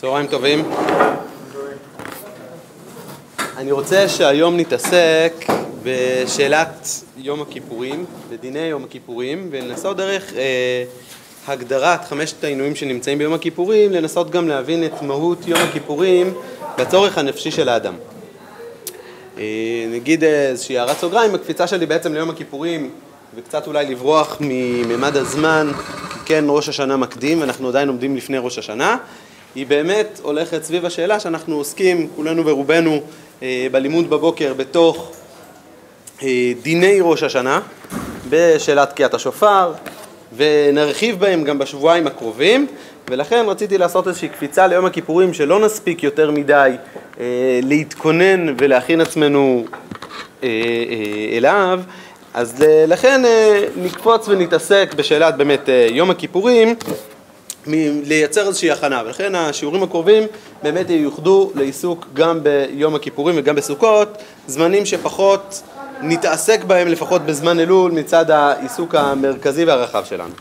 צהריים טובים. אני רוצה שהיום נתעסק בשאלת יום הכיפורים, בדיני יום הכיפורים, ולנסות דרך אה, הגדרת חמשת העינויים שנמצאים ביום הכיפורים, לנסות גם להבין את מהות יום הכיפורים בצורך הנפשי של האדם. אה, נגיד איזושהי הערת סוגריים, הקפיצה שלי בעצם ליום הכיפורים, וקצת אולי לברוח מממד הזמן, כן ראש השנה מקדים, ואנחנו עדיין עומדים לפני ראש השנה. היא באמת הולכת סביב השאלה שאנחנו עוסקים, כולנו ורובנו, אה, בלימוד בבוקר בתוך אה, דיני ראש השנה, בשאלת תקיעת השופר, ונרחיב בהם גם בשבועיים הקרובים, ולכן רציתי לעשות איזושהי קפיצה ליום הכיפורים שלא נספיק יותר מדי אה, להתכונן ולהכין עצמנו אליו, אז לכן נקפוץ ונתעסק בשאלת באמת יום הכיפורים לייצר איזושהי הכנה, ולכן השיעורים הקרובים באמת ייוחדו לעיסוק גם ביום הכיפורים וגם בסוכות, זמנים שפחות נתעסק בהם לפחות בזמן אלול מצד העיסוק המרכזי והרחב שלנו.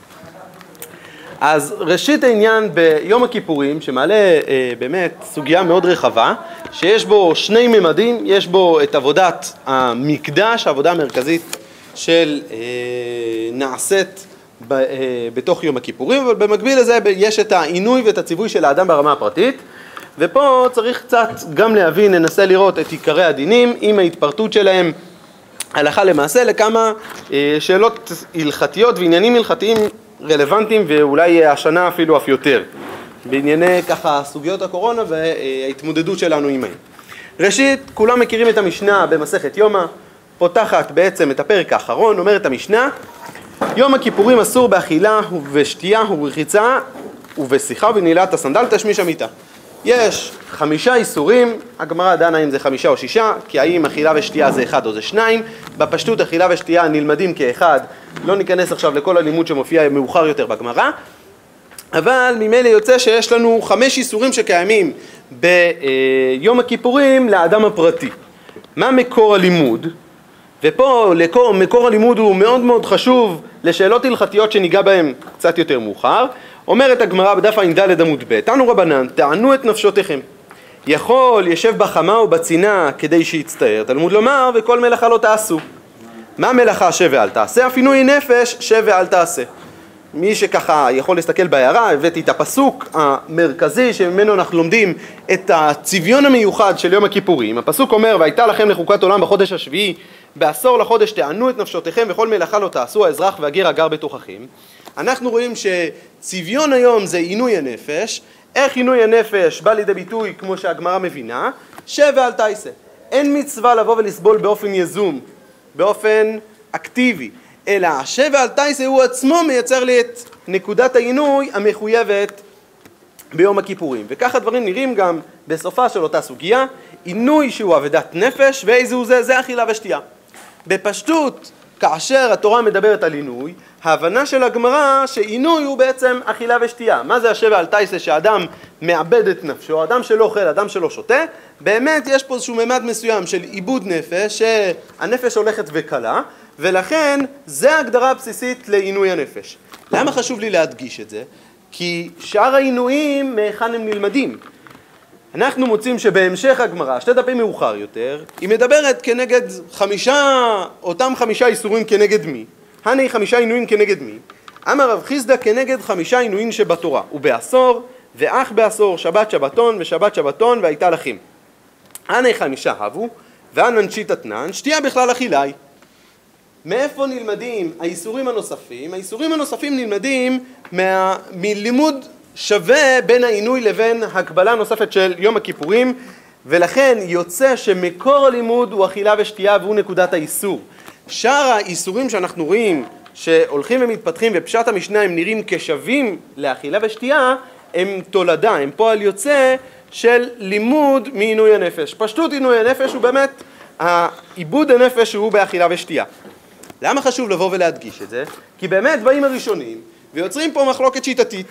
אז ראשית העניין ביום הכיפורים, שמעלה אה, באמת סוגיה מאוד רחבה, שיש בו שני ממדים, יש בו את עבודת המקדש, העבודה המרכזית של אה, נעשית אה, בתוך יום הכיפורים, אבל במקביל לזה יש את העינוי ואת הציווי של האדם ברמה הפרטית, ופה צריך קצת גם להבין, ננסה לראות את עיקרי הדינים עם ההתפרטות שלהם הלכה למעשה לכמה אה, שאלות הלכתיות ועניינים הלכתיים רלוונטיים ואולי השנה אפילו אף יותר בענייני ככה סוגיות הקורונה וההתמודדות שלנו עימהם. ראשית, כולם מכירים את המשנה במסכת יומא, פותחת בעצם את הפרק האחרון, אומרת המשנה יום הכיפורים אסור באכילה ובשתייה וברחיצה ובשיחה ובנעילת הסנדל תשמיש המיטה. יש חמישה איסורים, הגמרא דנה אם זה חמישה או שישה, כי האם אכילה ושתייה זה אחד או זה שניים, בפשטות אכילה ושתייה נלמדים כאחד, לא ניכנס עכשיו לכל הלימוד שמופיע מאוחר יותר בגמרא, אבל ממילא יוצא שיש לנו חמש איסורים שקיימים ביום הכיפורים לאדם הפרטי. מה מקור הלימוד? ופה לקור, מקור הלימוד הוא מאוד מאוד חשוב לשאלות הלכתיות שניגע בהן קצת יותר מאוחר. אומרת הגמרא בדף ע"ד עמוד ב', תנו רבנן, תענו את נפשותיכם. יכול ישב בחמה או בצינה כדי שיצטער, תלמוד לומר וכל מלאכה לא תעשו. מה מלאכה שב ואל תעשה? אף עינוי נפש שב ואל תעשה. מי שככה יכול להסתכל בהערה, הבאתי את הפסוק המרכזי שממנו אנחנו לומדים את הצביון המיוחד של יום הכיפורים. הפסוק אומר, והייתה לכם לחוקת עולם בחודש השביעי בעשור לחודש תענו את נפשותיכם וכל מלאכה לא תעשו האזרח והגר הגר בתוככם. אנחנו רואים שצביון היום זה עינוי הנפש, איך עינוי הנפש בא לידי ביטוי כמו שהגמרא מבינה, שב ואל תעשה. אין מצווה לבוא ולסבול באופן יזום, באופן אקטיבי, אלא השב ואל תעשה הוא עצמו מייצר לי את נקודת העינוי המחויבת ביום הכיפורים. וכך הדברים נראים גם בסופה של אותה סוגיה, עינוי שהוא אבדת נפש, ואיזה הוא זה? זה אכילה ושתייה. בפשטות, כאשר התורה מדברת על עינוי, ההבנה של הגמרא שעינוי הוא בעצם אכילה ושתייה. מה זה השבע על טייסה שאדם מאבד את נפשו, אדם שלא אוכל, אדם שלא שותה, באמת יש פה איזשהו ממד מסוים של עיבוד נפש, שהנפש הולכת וקלה, ולכן זה ההגדרה הבסיסית לעינוי הנפש. למה חשוב לי להדגיש את זה? כי שאר העינויים, מהיכן הם נלמדים? אנחנו מוצאים שבהמשך הגמרא, שתי דפים מאוחר יותר, היא מדברת כנגד חמישה, אותם חמישה איסורים כנגד מי? הנה חמישה עינויים כנגד מי? אמר רב חיסדא כנגד חמישה עינויים שבתורה, ובעשור, ואח בעשור, שבת שבתון, ושבת שבתון, והייתה לכם. הנה חמישה הבו, והננשית אתנן, שתייה בכלל אכילה היא. מאיפה נלמדים האיסורים הנוספים? האיסורים הנוספים נלמדים מה... מלימוד שווה בין העינוי לבין הקבלה נוספת של יום הכיפורים ולכן יוצא שמקור הלימוד הוא אכילה ושתייה והוא נקודת האיסור. שאר האיסורים שאנחנו רואים שהולכים ומתפתחים ופשט המשנה הם נראים כשווים לאכילה ושתייה הם תולדה, הם פועל יוצא של לימוד מעינוי הנפש. פשטות עינוי הנפש הוא באמת העיבוד הנפש שהוא באכילה ושתייה. למה חשוב לבוא ולהדגיש את זה? כי באמת באים הראשונים ויוצרים פה מחלוקת שיטתית.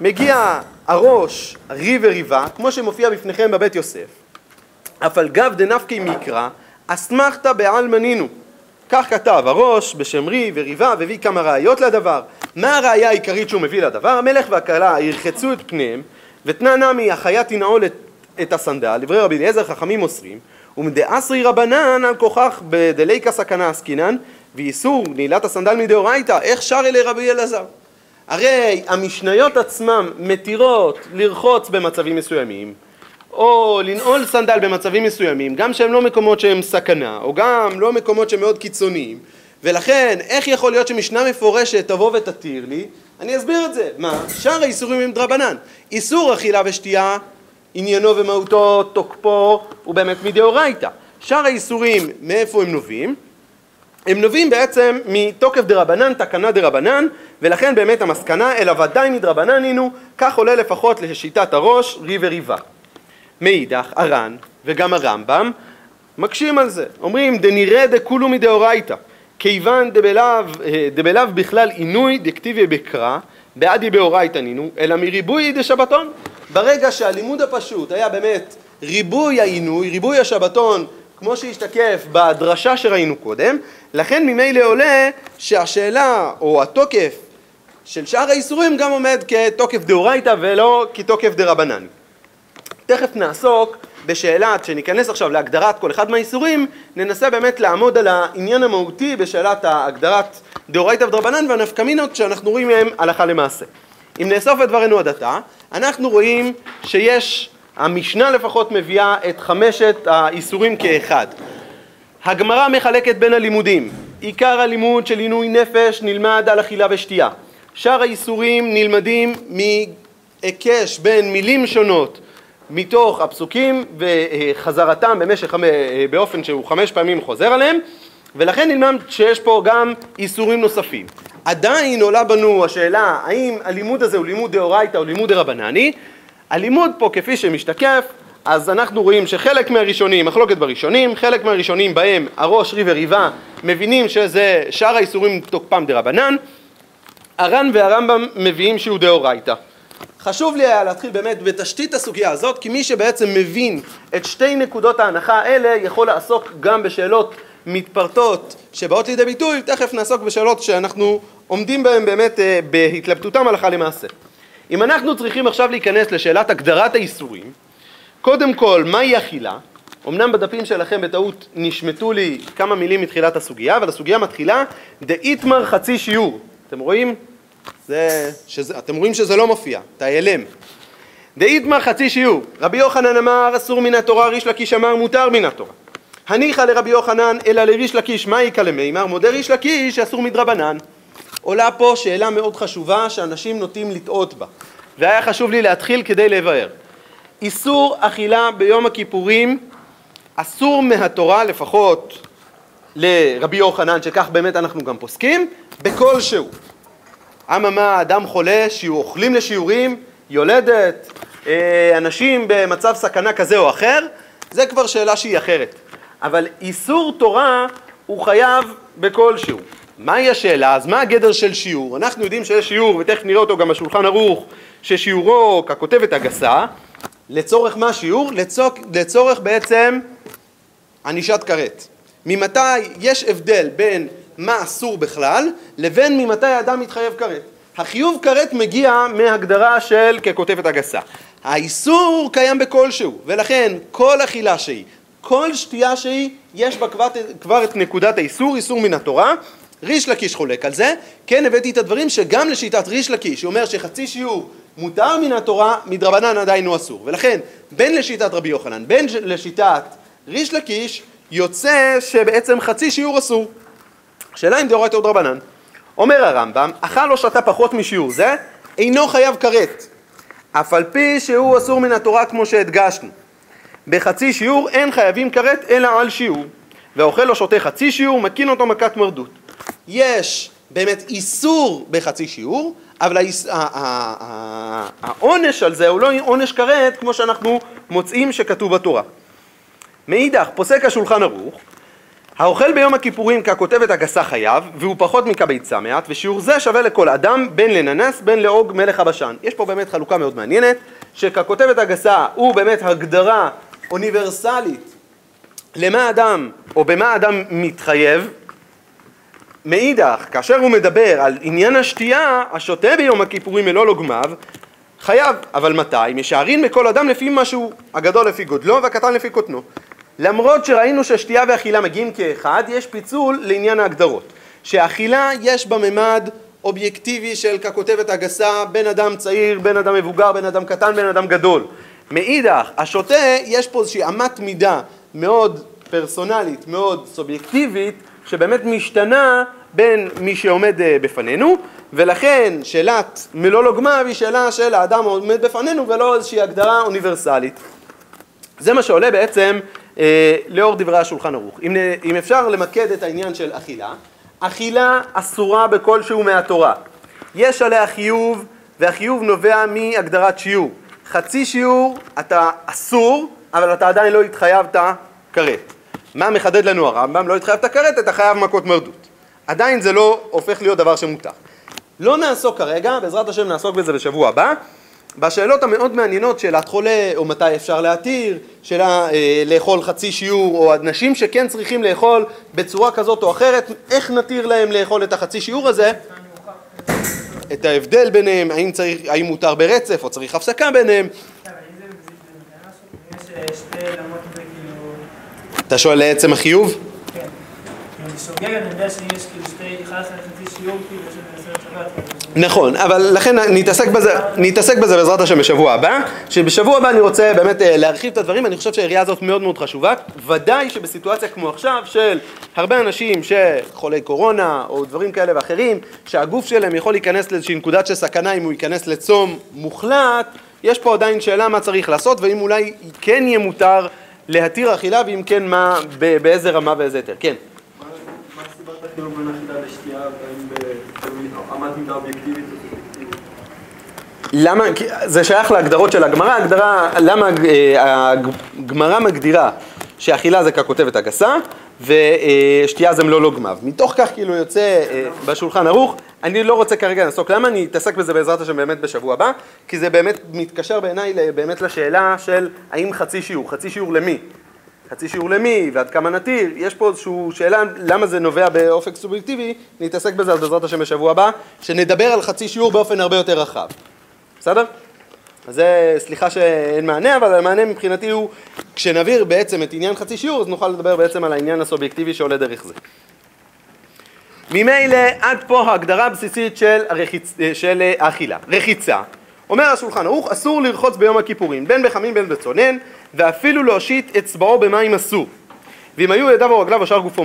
מגיע הראש, ריב וריבה, כמו שמופיע בפניכם בבית יוסף, אף על גב דנפקי מקרא, אסמכתא בעלמנינו. כך כתב הראש בשם ריב וריבה והביא כמה ראיות לדבר. מה הראיה העיקרית שהוא מביא לדבר? המלך והכלה ירחצו את פניהם ותנא נמי החיה תנעול את, את הסנדל, דברי רבי אליעזר חכמים אוסרים, ומדאסרי רבנן על כוכך בדליקה סכנה עסקינן, ואיסור נעילת הסנדל מדאורייתא, איך שר אלי רבי אלעזר? הרי המשניות עצמם מתירות לרחוץ במצבים מסוימים, או לנעול סנדל במצבים מסוימים, גם שהם לא מקומות שהם סכנה, או גם לא מקומות שהם מאוד קיצוניים, ולכן איך יכול להיות שמשנה מפורשת תבוא ותתיר לי? אני אסביר את זה. מה? שאר האיסורים הם דרבנן. איסור אכילה ושתייה, עניינו ומהותו, תוקפו, הוא באמת מדאורייתא. שאר האיסורים, מאיפה הם נובעים? הם נובעים בעצם מתוקף דרבנן, תקנה דרבנן, ולכן באמת המסקנה, אלא ודאי מדרבנן הינו, כך עולה לפחות לשיטת הראש, רי וריבה. מאידך, הר"ן וגם הרמב"ם מקשים על זה, אומרים דנירא דכולו מדאורייתא, כיוון דבלאו, אה, דבלאו בכלל עינוי דקטיבי בקרא, בעדי באורייתא נינו, אלא מריבוי דשבתון. ברגע שהלימוד הפשוט היה באמת ריבוי העינוי, ריבוי השבתון, כמו שהשתקף בדרשה שראינו קודם, לכן ממילא עולה שהשאלה או התוקף של שאר האיסורים גם עומד כתוקף דאורייתא ולא כתוקף דרבנן. תכף נעסוק בשאלת, שניכנס עכשיו להגדרת כל אחד מהאיסורים, ננסה באמת לעמוד על העניין המהותי בשאלת ההגדרת דאורייתא ודרבנן והנפקמינות שאנחנו רואים מהם הלכה למעשה. אם נאסוף את דברינו עד עתה, אנחנו רואים שיש, המשנה לפחות מביאה את חמשת האיסורים כאחד. הגמרא מחלקת בין הלימודים, עיקר הלימוד של עינוי נפש נלמד על אכילה ושתייה. שאר האיסורים נלמדים מהיקש בין מילים שונות מתוך הפסוקים וחזרתם במשך, באופן שהוא חמש פעמים חוזר עליהם ולכן נלמד שיש פה גם איסורים נוספים. עדיין עולה בנו השאלה האם הלימוד הזה הוא לימוד דאורייתא או לימוד דרבנני הלימוד פה כפי שמשתקף אז אנחנו רואים שחלק מהראשונים, מחלוקת בראשונים, חלק מהראשונים בהם הראש רי וריבה מבינים שזה שאר האיסורים תוקפם דרבנן הר"ן והרמב"ם מביאים שהוא דאורייתא חשוב לי היה להתחיל באמת בתשתית הסוגיה הזאת, כי מי שבעצם מבין את שתי נקודות ההנחה האלה יכול לעסוק גם בשאלות מתפרטות שבאות לידי ביטוי, תכף נעסוק בשאלות שאנחנו עומדים בהן באמת אה, בהתלבטותם הלכה למעשה. אם אנחנו צריכים עכשיו להיכנס לשאלת הגדרת האיסורים, קודם כל, מהי אכילה? אמנם בדפים שלכם בטעות נשמטו לי כמה מילים מתחילת הסוגיה, אבל הסוגיה מתחילה דאיתמר חצי שיעור. אתם רואים? זה, שזה, אתם רואים שזה לא מופיע, תיילם. דאיתמר חצי שיעור, רבי יוחנן אמר אסור מן התורה, ריש לקיש אמר מותר מן התורה. הניחא לרבי יוחנן אלא לריש לקיש, מה איכא למימר? מודה ריש לקיש אסור מדרבנן. עולה פה שאלה מאוד חשובה שאנשים נוטים לטעות בה, והיה חשוב לי להתחיל כדי לבאר. איסור אכילה ביום הכיפורים אסור מהתורה לפחות לרבי יוחנן, שכך באמת אנחנו גם פוסקים, בכלשהו. אממה, אדם חולה, שיהיו אוכלים לשיעורים, יולדת, אה, אנשים במצב סכנה כזה או אחר, זה כבר שאלה שהיא אחרת. אבל איסור תורה הוא חייב בכלשהו. מהי השאלה? אז מה הגדר של שיעור? אנחנו יודעים שיש שיעור, ותכף נראה אותו גם בשולחן ערוך, ששיעורו ככותבת הגסה, לצורך מה שיעור? לצורך, לצורך בעצם ענישת כרת. ממתי יש הבדל בין מה אסור בכלל, לבין ממתי האדם מתחייב כרת. החיוב כרת מגיע מהגדרה של ככותבת הגסה. האיסור קיים בכלשהו, ולכן כל אכילה שהיא, כל שתייה שהיא, יש בה כבר, כבר את נקודת האיסור, איסור מן התורה. ריש לקיש חולק על זה, כן הבאתי את הדברים שגם לשיטת ריש לקיש, הוא אומר שחצי שיעור מותר מן התורה, מדרבנן עדיין הוא אסור. ולכן, בין לשיטת רבי יוחנן, בין לשיטת ריש לקיש, יוצא שבעצם חצי שיעור אסור. שאלה אם דאורייתא ודרבנן. אומר הרמב"ם, אכל או שתה פחות משיעור זה, אינו חייב כרת, אף על פי שהוא אסור מן התורה כמו שהדגשנו. בחצי שיעור אין חייבים כרת אלא על שיעור, והאוכל או שותה חצי שיעור, מקין אותו מכת מרדות. יש באמת איסור בחצי שיעור, אבל העונש על זה הוא לא עונש כרת כמו שאנחנו מוצאים שכתוב בתורה. מאידך, פוסק השולחן ערוך, האוכל ביום הכיפורים ככותבת הגסה חייב, והוא פחות מכביצה מעט, ושיעור זה שווה לכל אדם, בין לננס, בין לאוג מלך הבשן. יש פה באמת חלוקה מאוד מעניינת, שככותבת הגסה הוא באמת הגדרה אוניברסלית למה אדם, או במה אדם מתחייב, מאידך, כאשר הוא מדבר על עניין השתייה, השותה ביום הכיפורים מלא לוגמיו, חייב, אבל מתי? משערין מכל אדם לפי משהו, הגדול לפי גודלו והקטן לפי קוטנו. למרות שראינו ששתייה ואכילה מגיעים כאחד, יש פיצול לעניין ההגדרות. שאכילה יש בה ממד אובייקטיבי של ככותבת הגסה, בן אדם צעיר, בן אדם מבוגר, בן אדם קטן, בן אדם גדול. מאידך, השוטה, יש פה איזושהי אמת מידה מאוד פרסונלית, מאוד סובייקטיבית, שבאמת משתנה בין מי שעומד אה, בפנינו, ולכן שאלת מלוא לוגמיו היא שאלה של האדם העומד בפנינו ולא איזושהי הגדרה אוניברסלית. זה מה שעולה בעצם אה, לאור דברי השולחן ערוך. אם, אם אפשר למקד את העניין של אכילה, אכילה אסורה בכלשהו מהתורה. יש עליה חיוב, והחיוב נובע מהגדרת שיעור. חצי שיעור אתה אסור, אבל אתה עדיין לא התחייבת כרת. מה מחדד לנו הרמב"ם? לא התחייבת כרת, אתה חייב מכות מרדות. עדיין זה לא הופך להיות דבר שמותר. לא נעסוק כרגע, בעזרת השם נעסוק בזה בשבוע הבא, בשאלות המאוד מעניינות שאלת חולה, או מתי אפשר להתיר, שאלה אה, לאכול חצי שיעור, או אנשים שכן צריכים לאכול בצורה כזאת או אחרת, איך נתיר להם לאכול את החצי שיעור הזה? את ההבדל ביניהם, האם, צריך, האם מותר ברצף או צריך הפסקה ביניהם. אתה שואל לעצם החיוב? כאילו כאילו שבת. נכון, אבל לכן נתעסק בזה, נתעסק בזה בעזרת השם בשבוע הבא, שבשבוע הבא אני רוצה באמת אה, להרחיב את הדברים, אני חושב שהעירייה הזאת מאוד מאוד חשובה, ודאי שבסיטואציה כמו עכשיו של הרבה אנשים שחולי קורונה או דברים כאלה ואחרים, שהגוף שלהם יכול להיכנס לאיזושהי נקודת של סכנה אם הוא ייכנס לצום מוחלט, יש פה עדיין שאלה מה צריך לעשות ואם אולי כן יהיה מותר להתיר אכילה ואם כן מה, באיזה רמה ואיזה היתר. כן. מידה אובייקטיבית למה, זה שייך להגדרות של הגמרא, הגדרה, למה אה, הגמרא מגדירה שאכילה זה ככותבת הגסה ושתייה זה מלוא לוגמיו. מתוך כך כאילו יוצא אה, בשולחן ערוך, אני לא רוצה כרגע לעסוק למה, אני אתעסק בזה בעזרת השם באמת בשבוע הבא, כי זה באמת מתקשר בעיניי באמת לשאלה של האם חצי שיעור, חצי שיעור למי? חצי שיעור למי ועד כמה נתיר, יש פה איזושהי שאלה למה זה נובע באופק סובייקטיבי, נתעסק בזה אז בעזרת השם בשבוע הבא, שנדבר על חצי שיעור באופן הרבה יותר רחב, בסדר? אז זה, סליחה שאין מענה, אבל המענה מבחינתי הוא, כשנבהיר בעצם את עניין חצי שיעור, אז נוכל לדבר בעצם על העניין הסובייקטיבי שעולה דרך זה. ממילא עד פה ההגדרה הבסיסית של, הרחיצ... של האכילה, רחיצה. אומר השולחן ערוך, אסור לרחוץ ביום הכיפורים, בין בחמין בין בצונן, ואפילו להושיט אצבעו במים אסור. ואם היו ידיו או רגליו או שאר גופו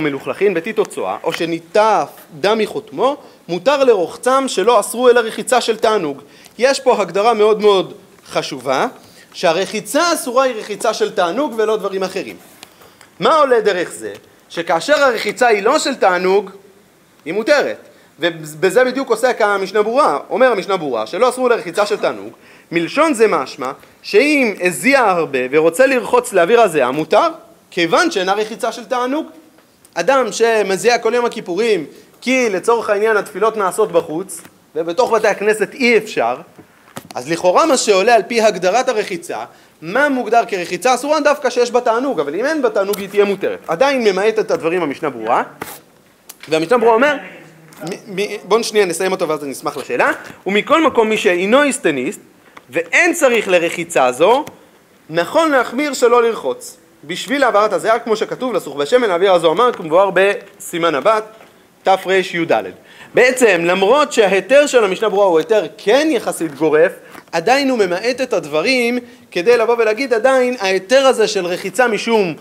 או צואה, או שניטף דם מחותמו, מותר לרוחצם שלא אסרו אלא רחיצה של תענוג. יש פה הגדרה מאוד מאוד חשובה, שהרחיצה האסורה היא רחיצה של תענוג ולא דברים אחרים. מה עולה דרך זה? שכאשר הרחיצה היא לא של תענוג, היא מותרת. ובזה בדיוק עוסק המשנה ברורה. אומר המשנה ברורה שלא אסרו לרחיצה של תענוג, מלשון זה משמע שאם הזיע הרבה ורוצה לרחוץ לאוויר הזיעה מותר, כיוון שאינה רחיצה של תענוג. אדם שמזיע כל יום הכיפורים כי לצורך העניין התפילות נעשות בחוץ ובתוך בתי הכנסת אי אפשר, אז לכאורה מה שעולה על פי הגדרת הרחיצה, מה מוגדר כרחיצה אסורה דווקא שיש בה תענוג, אבל אם אין בה תענוג היא תהיה מותרת. עדיין ממעט את הדברים המשנה ברורה, והמשנה ברורה אומר בואו שנייה נסיים אותו ואז אני אשמח לשאלה. ומכל מקום מי שאינו איסטניסט ואין צריך לרחיצה זו, נכון להחמיר שלא לרחוץ. בשביל העברת הזיעה, כמו שכתוב, לסוך בשמן האוויר הזו אמר, כמבואר בסימן הבת, תרי"ד. בעצם, למרות שההיתר של המשנה ברורה הוא היתר כן יחסית גורף, עדיין הוא ממעט את הדברים כדי לבוא ולהגיד עדיין ההיתר הזה של רחיצה משום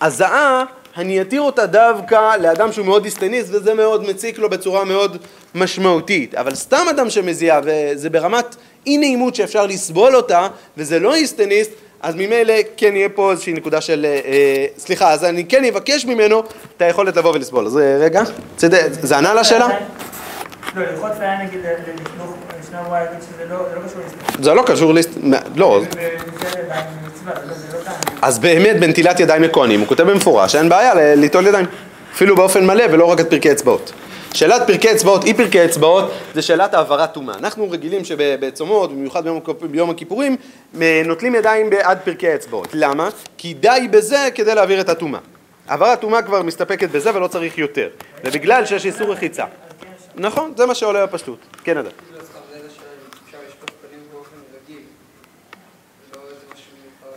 הזעה אני אתיר אותה דווקא לאדם שהוא מאוד היסטניסט וזה מאוד מציק לו בצורה מאוד משמעותית. אבל סתם אדם שמזיע וזה ברמת אי נעימות שאפשר לסבול אותה וזה לא היסטניסט, אז ממילא כן יהיה פה איזושהי נקודה של, אה, אה סליחה, אז אני כן אבקש ממנו את היכולת לבוא ולסבול. אז אה, רגע, צדק, זה ענה לשאלה? לא, ללחוץ היה נגיד לחינוך, להגיד שזה לא קשור. זה לא קשור להסתכלות, לא. אז באמת בנטילת ידיים לכהנים, הוא כותב במפורש, אין בעיה ליטול ידיים, אפילו באופן מלא ולא רק את פרקי אצבעות. שאלת פרקי אצבעות, אי פרקי אצבעות, זה שאלת העברת טומאה. אנחנו רגילים שבצומות, במיוחד ביום, ביום הכיפורים, נוטלים ידיים עד פרקי אצבעות. למה? כי די בזה כדי להעביר את הטומאה. העברת טומאה כבר מסתפקת בזה ולא צריך יותר. ובגלל שיש איסור רחיצה. נכון, זה מה שעולה בפשטות. כן, אדם.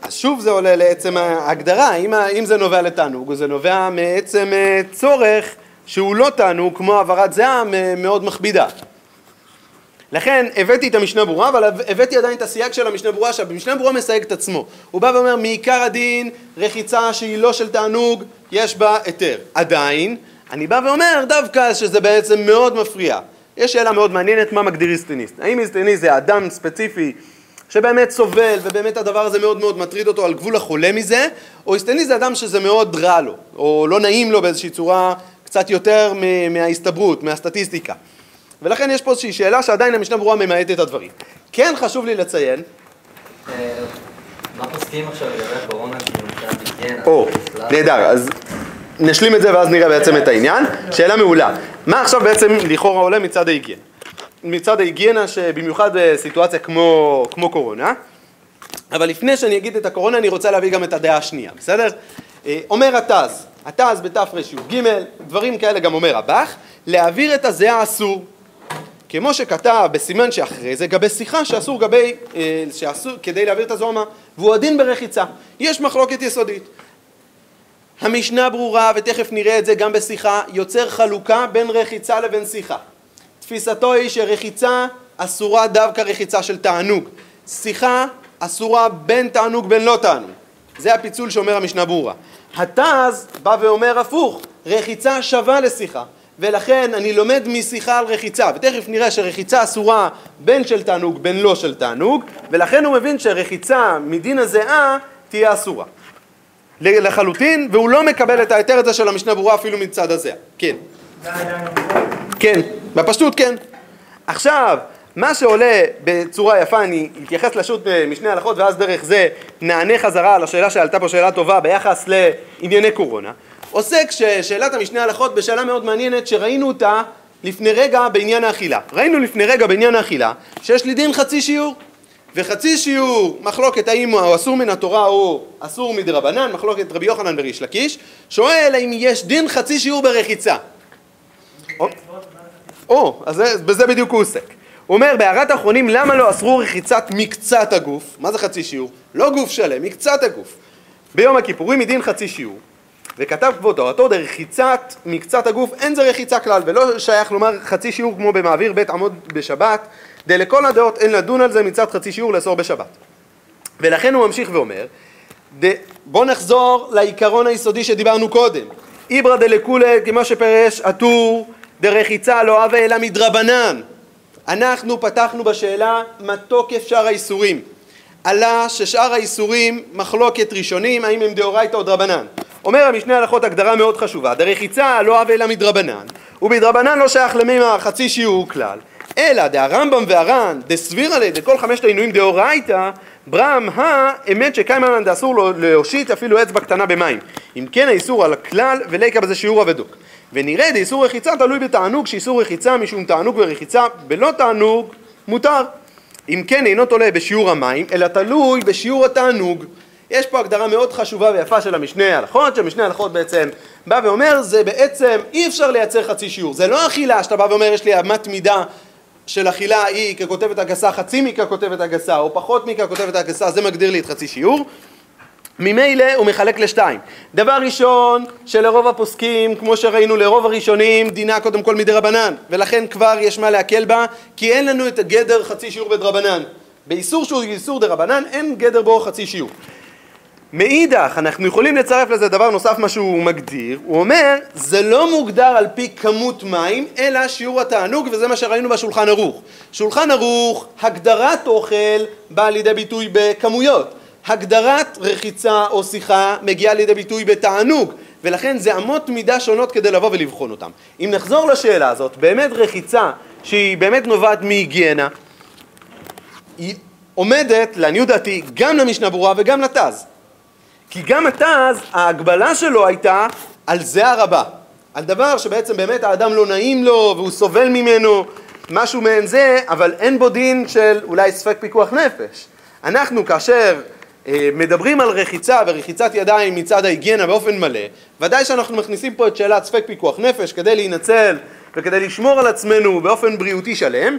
שוב זה עולה לעצם ההגדרה, אם, אם זה נובע לתענוג, זה נובע מעצם אה, צורך שהוא לא תענוג, כמו העברת זיעה מ- מאוד מכבידה. לכן הבאתי את המשנה ברורה, אבל הבאתי עדיין את הסייג של המשנה ברורה, שהמשנה ברורה מסייג את עצמו. הוא בא ואומר, מעיקר הדין, רחיצה שהיא לא של תענוג, יש בה היתר. עדיין, אני בא ואומר דווקא שזה בעצם מאוד מפריע. יש שאלה מאוד מעניינת, מה מגדיר היסטניסט? האם היסטניסט זה אדם ספציפי שבאמת סובל ובאמת הדבר הזה מאוד מאוד מטריד אותו על גבול החולה מזה, או היסטניסט זה אדם שזה מאוד רע לו, או לא נעים לו באיזושהי צורה קצת יותר מההסתברות, מהסטטיסטיקה. ולכן יש פה איזושהי שאלה שעדיין המשנה ברורה ממעטת את הדברים. כן חשוב לי לציין, אה, מה פוסקים עכשיו לגבי הקורונה? או? נהדר, אז נשלים את זה ואז נראה בעצם את העניין. שאלה מעולה. מה עכשיו בעצם לכאורה עולה מצד ההיגיינה? מצד ההיגיינה שבמיוחד בסיטואציה כמו, כמו קורונה, אבל לפני שאני אגיד את הקורונה אני רוצה להביא גם את הדעה השנייה, בסדר? אה, אומר התז, התז בתרי"ג, דברים כאלה גם אומר הבח, להעביר את הזיעה אסור. כמו שכתב בסימן שאחרי זה, גבי שיחה שאסור גבי, אה, שאסור כדי להעביר את הזוהמה, והוא הדין ברחיצה. יש מחלוקת יסודית. המשנה ברורה, ותכף נראה את זה גם בשיחה, יוצר חלוקה בין רחיצה לבין שיחה. תפיסתו היא שרחיצה אסורה דווקא רחיצה של תענוג. שיחה אסורה בין תענוג בין לא תענוג. זה הפיצול שאומר המשנה ברורה. התז בא ואומר הפוך, רחיצה שווה לשיחה. ולכן אני לומד משיחה על רחיצה, ותכף נראה שרחיצה אסורה בין של תענוג בין לא של תענוג, ולכן הוא מבין שרחיצה מדין הזיעה תהיה אסורה. לחלוטין, והוא לא מקבל את ההיתר הזה של המשנה ברורה אפילו מצד הזיעה. כן. כן, בפשטות כן. עכשיו, מה שעולה בצורה יפה, אני אתייחס לשו"ת משני הלכות ואז דרך זה נענה חזרה על השאלה שעלתה פה שאלה טובה ביחס לענייני קורונה. עוסק ששאלת המשנה הלכות בשאלה מאוד מעניינת שראינו אותה לפני רגע בעניין האכילה. ראינו לפני רגע בעניין האכילה שיש לי דין חצי שיעור. וחצי שיעור מחלוקת האם הוא אסור מן התורה או אסור מדרבנן, מחלוקת רבי יוחנן וריש לקיש, שואל האם יש דין חצי שיעור ברחיצה. או, אז זה- בזה בדיוק הוא עוסק. הוא אומר, בהערת האחרונים, למה לא אסרו רחיצת מקצת הגוף? מה זה חצי שיעור? לא גוף שלם, מקצת הגוף. ביום הכיפורים מדין חצי שיעור. וכתב כבוד תורתו, דרחיצת מקצת הגוף, אין זה רחיצה כלל, ולא שייך לומר חצי שיעור כמו במעביר בית עמוד בשבת, דלכל הדעות אין לדון על זה מצד חצי שיעור לאסור בשבת. ולכן הוא ממשיך ואומר, ד... בוא נחזור לעיקרון היסודי שדיברנו קודם. איברא דלקולי, כמו שפרש הטור, דרחיצה לא הווה אלא מדרבנן. אנחנו פתחנו בשאלה מה תוקף שאר האיסורים. עלה ששאר האיסורים מחלוקת ראשונים, האם הם דאורייתא או דרבנן. אומר המשנה הלכות הגדרה מאוד חשובה, דרחיצה לא הווה אלא מדרבנן, ובדרבנן לא שייך למימה חצי שיעור כלל, אלא דהרמב"ם והר"ן דסבירא ליה דכל חמשת העינויים דאורייתא ברם האמת שקיימן לן דאסור להושיט אפילו אצבע קטנה במים. אם כן האיסור על הכלל וליקה בזה שיעור אבדוק. ונראה דאיסור רחיצה תלוי בתענוג שאיסור רחיצה משום תענוג ורחיצה בלא תענוג מותר. אם כן אינו תולה בשיעור המים אלא תלוי בשיעור התענוג. יש פה הגדרה מאוד חשובה ויפה של המשנה הלכות, שהמשנה הלכות בעצם בא ואומר זה בעצם אי אפשר לייצר חצי שיעור, זה לא אכילה שאתה בא ואומר יש לי אמת מידה של אכילה היא ככותבת הגסה חצי מככותבת הגסה או פחות מככותבת הגסה זה מגדיר לי את חצי שיעור ממילא הוא מחלק לשתיים. דבר ראשון, שלרוב הפוסקים, כמו שראינו לרוב הראשונים, דינה קודם כל מדרבנן, ולכן כבר יש מה להקל בה, כי אין לנו את הגדר חצי שיעור בדרבנן. באיסור שהוא איסור דרבנן, אין גדר בו חצי שיעור. מאידך, אנחנו יכולים לצרף לזה דבר נוסף מה שהוא מגדיר, הוא אומר, זה לא מוגדר על פי כמות מים, אלא שיעור התענוג, וזה מה שראינו בשולחן ערוך. שולחן ערוך, הגדרת אוכל באה לידי ביטוי בכמויות. הגדרת רחיצה או שיחה מגיעה לידי ביטוי בתענוג, ולכן זה אמות מידה שונות כדי לבוא ולבחון אותם. אם נחזור לשאלה הזאת, באמת רחיצה שהיא באמת נובעת מהיגיינה, היא עומדת, לעניות דעתי, גם למשנה ברורה וגם לתז. כי גם התז, ההגבלה שלו הייתה על זה הרבה. על דבר שבעצם באמת האדם לא נעים לו והוא סובל ממנו, משהו מעין זה, אבל אין בו דין של אולי ספק פיקוח נפש. אנחנו כאשר מדברים על רחיצה ורחיצת ידיים מצד ההיגיינה באופן מלא, ודאי שאנחנו מכניסים פה את שאלת ספק פיקוח נפש כדי להינצל וכדי לשמור על עצמנו באופן בריאותי שלם,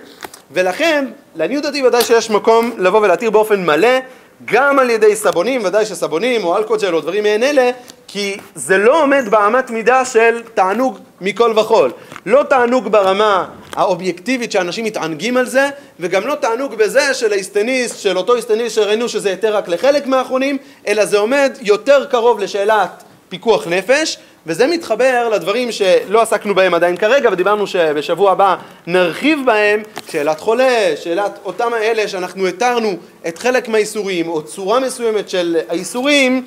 ולכן לעניות דעתי ודאי שיש מקום לבוא ולהתיר באופן מלא גם על ידי סבונים, ודאי שסבונים או אלכוג'ל או דברים מעין אלה, כי זה לא עומד באמת מידה של תענוג מכל וכול. לא תענוג ברמה האובייקטיבית שאנשים מתענגים על זה, וגם לא תענוג בזה של האיסטניסט, של אותו איסטניסט שראינו שזה היתר רק לחלק מהאחרונים, אלא זה עומד יותר קרוב לשאלת פיקוח נפש, וזה מתחבר לדברים שלא עסקנו בהם עדיין כרגע, ודיברנו שבשבוע הבא נרחיב בהם, שאלת חולה, שאלת אותם האלה שאנחנו התרנו את חלק מהאיסורים, או צורה מסוימת של האיסורים,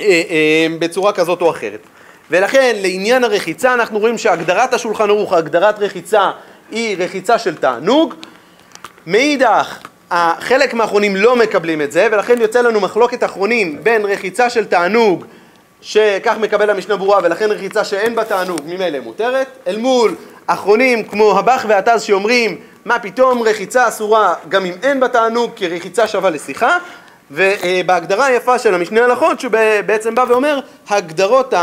אה, אה, בצורה כזאת או אחרת. ולכן לעניין הרחיצה אנחנו רואים שהגדרת השולחן ערוך, הגדרת רחיצה היא רחיצה של תענוג. מאידך, חלק מהאחרונים לא מקבלים את זה, ולכן יוצא לנו מחלוקת אחרונים בין רחיצה של תענוג שכך מקבל המשנה ברורה ולכן רחיצה שאין בה תענוג ממילא מותרת, אל מול אחרונים כמו הבח והטז שאומרים מה פתאום רחיצה אסורה גם אם אין בה תענוג כי רחיצה שווה לשיחה ובהגדרה היפה של המשנה הלכות שהוא בעצם בא ואומר הגדרות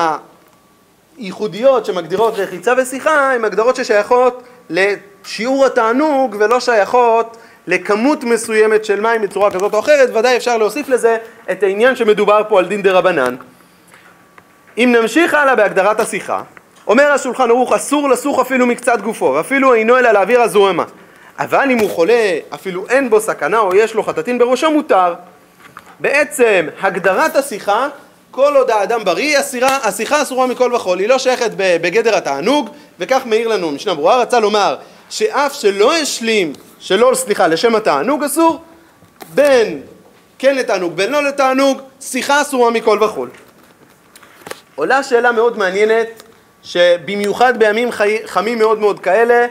הייחודיות שמגדירות רחיצה ושיחה הן הגדרות ששייכות לשיעור התענוג ולא שייכות לכמות מסוימת של מים בצורה כזאת או אחרת, ודאי אפשר להוסיף לזה את העניין שמדובר פה על דין דה רבנן. אם נמשיך הלאה בהגדרת השיחה, אומר השולחן ערוך אסור לסוך אפילו מקצת גופו, ואפילו אינו אלא להעביר הזוהמה. אבל אם הוא חולה, אפילו אין בו סכנה או יש לו חטטין בראשו, מותר. בעצם הגדרת השיחה, כל עוד האדם בריא, השיחה, השיחה אסורה מכל וכול, היא לא שייכת בגדר התענוג, וכך מעיר לנו משנה ברורה, רצה לומר שאף שלא השלים, שלא, סליחה, לשם התענוג אסור, בין כן לתענוג, בין לא לתענוג, שיחה אסורה מכל וכול. עולה שאלה מאוד מעניינת, שבמיוחד בימים חי... חמים מאוד מאוד כאלה,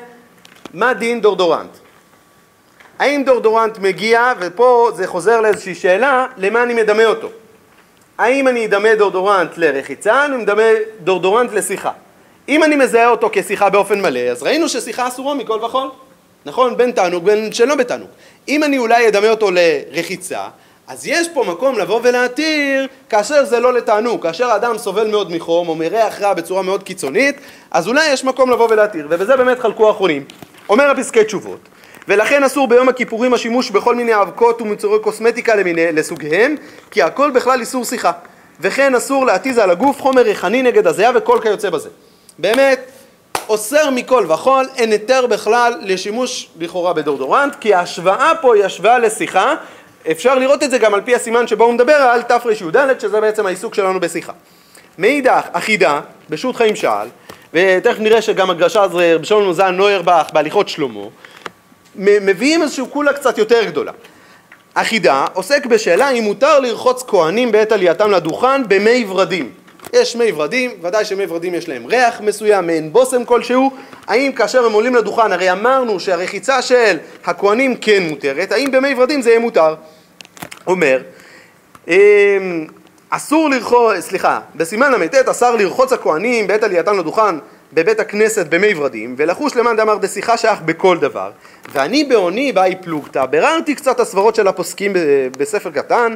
מה דין דורדורנט? האם דורדורנט מגיע, ופה זה חוזר לאיזושהי שאלה, למה אני מדמה אותו? האם אני אדמה דורדורנט לרחיצה, אני מדמה דורדורנט לשיחה? אם אני מזהה אותו כשיחה באופן מלא, אז ראינו ששיחה אסורה מכל וכול, נכון? בין תענוג בין שלא בתענוג. אם אני אולי אדמה אותו לרחיצה, אז יש פה מקום לבוא ולהתיר כאשר זה לא לתענוג, כאשר האדם סובל מאוד מחום או מריח רע בצורה מאוד קיצונית, אז אולי יש מקום לבוא ולהתיר, ובזה באמת חלקו האחרונים. אומר הפסקי תשובות, ולכן אסור ביום הכיפורים השימוש בכל מיני אבקות ומוצרי קוסמטיקה למיני, לסוגיהם, כי הכל בכלל איסור שיחה. וכן אסור להתיז על הגוף חומר ריחני נגד הזיעה וכל כיוצא בזה. באמת, אוסר מכל וכול, אין היתר בכלל לשימוש לכאורה בדורדורנט, כי ההשוואה פה היא השוואה לשיחה, אפשר לראות את זה גם על פי הסימן שבו הוא מדבר על תרי"ד, שזה בעצם העיסוק שלנו בשיחה. מאידך, אחידה, בשו"ת חיים שאל, ותכף נראה שגם הגרשה זה רבי שלמה זן נוירבך בהליכות שלמה, מביאים איזושהי קולה קצת יותר גדולה. אחידה עוסק בשאלה אם מותר לרחוץ כהנים בעת עלייתם לדוכן במי ורדים. יש מי ורדים, ודאי שמי ורדים יש להם ריח מסוים, מעין בושם כלשהו, האם כאשר הם עולים לדוכן, הרי אמרנו שהרחיצה של הכהנים כן מותרת, האם במי ורדים זה יהיה מותר? אומר, אמ, אסור לרחוץ, סליחה, בסימן ל"ט אסר לרחוץ הכהנים בעת עלייתם לדוכן בבית הכנסת במי ורדים, ולחוש למאן דאמר דשיחה שייך בכל דבר. ואני בעוני באי פלוגתא, ביררתי קצת הסברות של הפוסקים בספר קטן,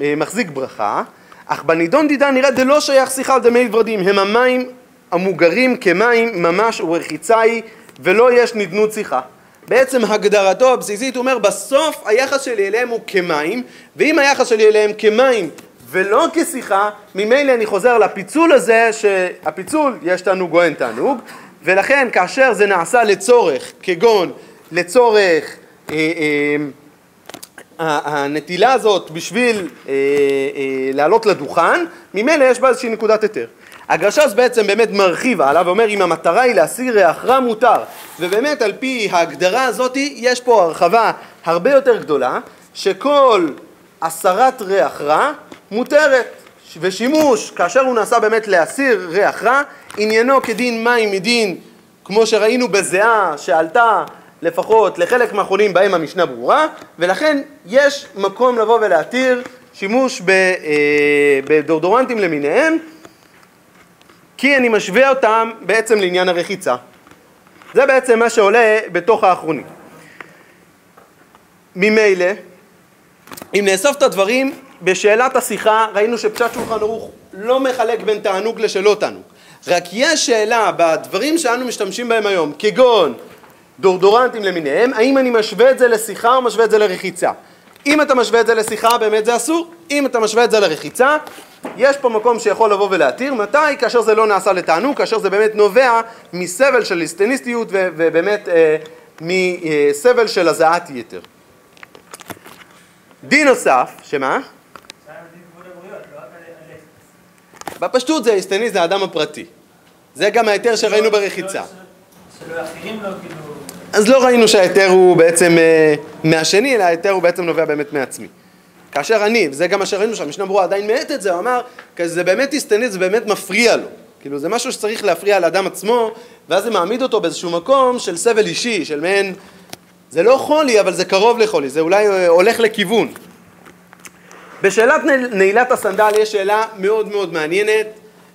אה, מחזיק ברכה, אך בנידון דידה נראה דלא שייך שיחה דמי ורדים, הם המים המוגרים כמים ממש ורחיצה היא, ולא יש נדנות שיחה. בעצם הגדרתו הבסיסית אומר בסוף היחס שלי אליהם הוא כמים ואם היחס שלי אליהם כמים ולא כשיחה ממילא אני חוזר לפיצול הזה שהפיצול יש תענוג או אין תענוג ולכן כאשר זה נעשה לצורך כגון לצורך אה, אה, הנטילה הזאת בשביל אה, אה, לעלות לדוכן ממילא יש בה איזושהי נקודת היתר. הגרש"ס בעצם באמת מרחיב הלאה ואומר אם המטרה היא להסיר ריח רע מותר ובאמת על פי ההגדרה הזאת יש פה הרחבה הרבה יותר גדולה שכל הסרת ריח רע מותרת ושימוש כאשר הוא נעשה באמת להסיר ריח רע עניינו כדין מים מדין כמו שראינו בזיעה שעלתה לפחות לחלק מהחולים בהם המשנה ברורה ולכן יש מקום לבוא ולהתיר שימוש אה, בדורדורנטים למיניהם כי אני משווה אותם בעצם לעניין הרחיצה. זה בעצם מה שעולה בתוך האחרונים. ממילא, אם נאסוף את הדברים, בשאלת השיחה ראינו שפשט שולחן ערוך לא מחלק בין תענוג לשלא תענוג. רק יש שאלה בדברים שאנו משתמשים בהם היום, כגון דורדורנטים למיניהם, האם אני משווה את זה לשיחה או משווה את זה לרחיצה. אם אתה משווה את זה לשיחה, באמת זה אסור. אם אתה משווה את זה לרחיצה, יש פה מקום שיכול לבוא ולהתיר. מתי? כאשר זה לא נעשה לתענוג, כאשר זה באמת נובע מסבל של ליסטניסטיות ו- ובאמת אה, מסבל של הזעת יתר. דין נוסף, שמה? שם דין כבוד הבריות, לא רק על- על- בפשטות זה היסטניסט, זה האדם הפרטי. זה גם ההיתר שראינו ברחיצה. שלא- שלא אחרים לא כאילו... אז לא ראינו שההיתר הוא בעצם אה, מהשני, אלא ההיתר הוא בעצם נובע באמת מעצמי. כאשר אני, וזה גם מה שראינו שהמשנה ברורה עדיין מאט את זה, הוא אמר, זה באמת הסתנית, זה באמת מפריע לו. כאילו זה משהו שצריך להפריע לאדם עצמו, ואז זה מעמיד אותו באיזשהו מקום של סבל אישי, של מעין, זה לא חולי, אבל זה קרוב לחולי, זה אולי אה, הולך לכיוון. בשאלת נעילת הסנדל יש שאלה מאוד מאוד מעניינת,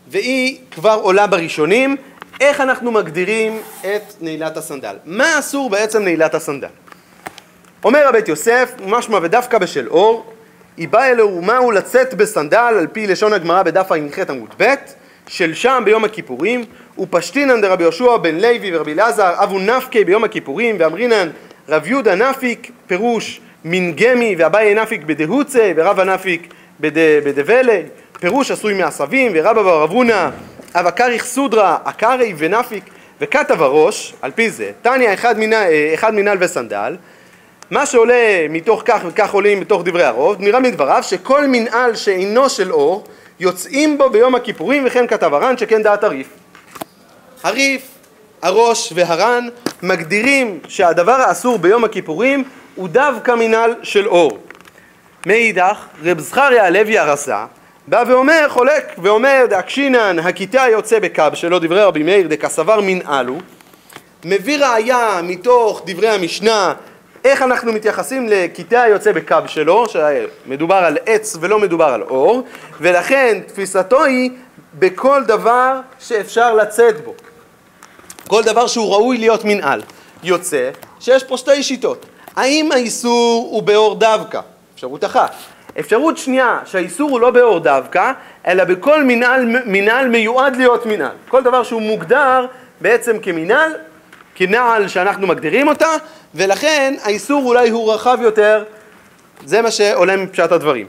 והיא כבר עולה בראשונים, איך אנחנו מגדירים את נעילת הסנדל? מה אסור בעצם נעילת הסנדל? אומר הבית יוסף, משמע ודווקא בשל אור, היא באה אלוהו מהו לצאת בסנדל על פי לשון הגמרא בדף ע"ח עמוד ב', של שם ביום הכיפורים, ופשטינן דרבי יהושע בן לוי ורבי אלעזר אבו נפקי ביום הכיפורים, ואמרינן רב יהודה נפיק פירוש מנגמי ואביי נפיק בדהוצה ורב הנפיק בד- בדבלה, פירוש עשוי מעשבים ורבא אבונה אבא כריך סודרה עקרי ונפיק. וכתב הראש, על פי זה, תניא אחד מנהל, אחד מנהל וסנדל. מה שעולה מתוך כך וכך עולים מתוך דברי הרוב, נראה מדבריו שכל מנהל שאינו של אור, יוצאים בו ביום הכיפורים, וכן כתב הר"ן, שכן דעת הריף. הריף, הראש והר"ן מגדירים שהדבר האסור ביום הכיפורים הוא דווקא מנהל של אור. מאידך, רב זכריה הלוי הרסה בא ואומר, חולק ואומר דאקשינן הכיתה יוצא בקו שלו דברי רבי מאיר דקסבר מנהלו מביא ראיה מתוך דברי המשנה איך אנחנו מתייחסים לקטעי היוצא בקו שלו, שמדובר על עץ ולא מדובר על אור, ולכן תפיסתו היא בכל דבר שאפשר לצאת בו. כל דבר שהוא ראוי להיות מנהל. יוצא שיש פה שתי שיטות. האם האיסור הוא באור דווקא? אפשרות אחת. אפשרות שנייה, שהאיסור הוא לא באור דווקא, אלא בכל מנהל, מנהל מיועד להיות מנהל. כל דבר שהוא מוגדר בעצם כמנהל, כנעל שאנחנו מגדירים אותה, ולכן האיסור אולי הוא רחב יותר, זה מה שעולה מפשט הדברים.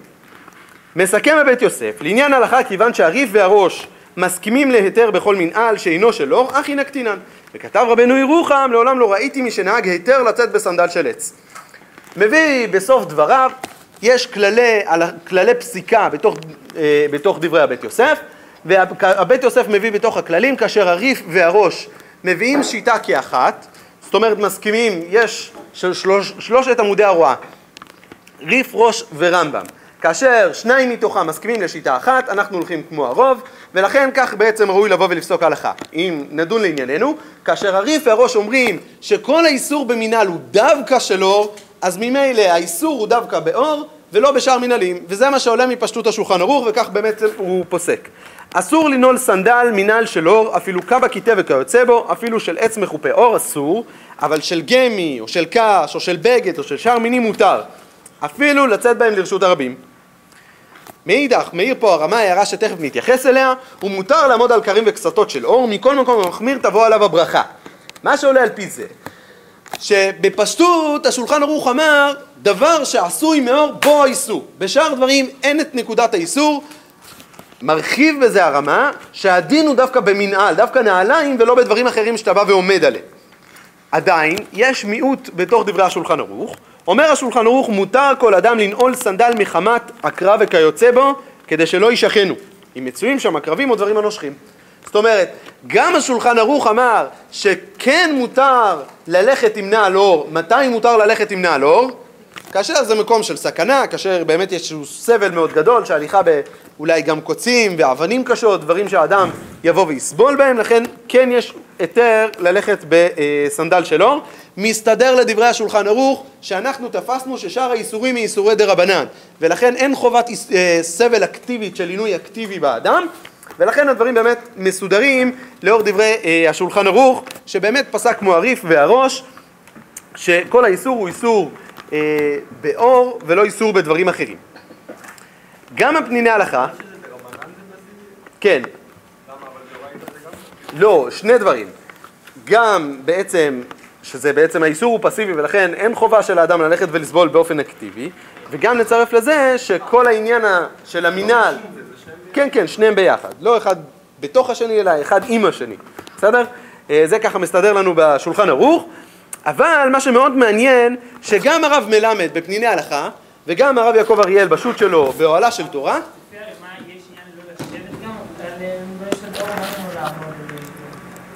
מסכם בבית יוסף, לעניין הלכה כיוון שהריף והראש מסכימים להיתר בכל מנהל שאינו של אור, אחי נקטינן. וכתב רבנו ירוחם, לעולם לא ראיתי מי שנהג היתר לצאת בסנדל של עץ. מביא בסוף דבריו, יש כללי, כללי פסיקה בתוך, אה, בתוך דברי הבית יוסף, והבית יוסף מביא בתוך הכללים, כאשר הריף והראש מביאים שיטה כאחת, זאת אומרת מסכימים, יש של שלוש, שלושת עמודי הרואה, ריף, ראש ורמב"ם. כאשר שניים מתוכם מסכימים לשיטה אחת, אנחנו הולכים כמו הרוב, ולכן כך בעצם ראוי לבוא ולפסוק הלכה. אם נדון לענייננו, כאשר הריף והראש אומרים שכל האיסור במנהל הוא דווקא של אור, אז ממילא האיסור הוא דווקא באור, ולא בשאר מנהלים, וזה מה שעולה מפשטות השולחן ערוך, וכך באמת הוא פוסק. אסור לנעול סנדל מנהל של אור, אפילו קבא קיטה וכיוצא בו, אפילו של עץ מחופה אור אסור, אבל של גמי, או של קש, או של בגד, או של שאר מינים מותר. אפילו לצאת בהם לרשות הרבים. מאידך, מאיר פה הרמה הערה שתכף נתייחס אליה, הוא מותר לעמוד על כרים וקסתות של אור, מכל מקום המחמיר תבוא עליו הברכה. מה שעולה על פי זה, שבפשטות השולחן ערוך אמר, דבר שעשוי מאור בו האיסור. בשאר דברים אין את נקודת האיסור, מרחיב בזה הרמה, שהדין הוא דווקא במנהל, דווקא נעליים ולא בדברים אחרים שאתה בא ועומד עליהם. עדיין, יש מיעוט בתוך דברי השולחן ערוך. אומר השולחן ערוך, מותר כל אדם לנעול סנדל מחמת עקרב וכיוצא בו, כדי שלא יישכנו. אם מצויים שם עקרבים או דברים הנושכים. זאת אומרת, גם השולחן ערוך אמר שכן מותר ללכת עם נעל אור. מתי מותר ללכת עם נעל אור? כאשר זה מקום של סכנה, כאשר באמת יש איזשהו סבל מאוד גדול, שהליכה באולי גם קוצים ואבנים קשות, דברים שהאדם יבוא ויסבול בהם, לכן כן יש היתר ללכת בסנדל של אור. מסתדר לדברי השולחן ערוך שאנחנו תפסנו ששאר האיסורים היא איסורי דה רבנן, ולכן אין חובת איס- אה, סבל אקטיבית של עינוי אקטיבי באדם, ולכן הדברים באמת מסודרים לאור דברי אה, השולחן ערוך, שבאמת פסק כמו הריף והראש, שכל האיסור הוא איסור אה, באור ולא איסור בדברים אחרים. גם הפניני הלכה, כן, לא, שני דברים. גם בעצם שזה בעצם האיסור הוא פסיבי ולכן אין חובה של האדם ללכת ולסבול באופן אקטיבי, וגם נצרף לזה שכל העניין של המינהל, כן כן, שניהם ביחד, לא אחד בתוך השני אלא אחד עם השני, בסדר? אה, זה ככה מסתדר לנו בשולחן ערוך, אבל מה שמאוד מעניין, שגם הרב מלמד בפניני הלכה, וגם הרב יעקב אריאל בשו"ת שלו באוהלה של תורה?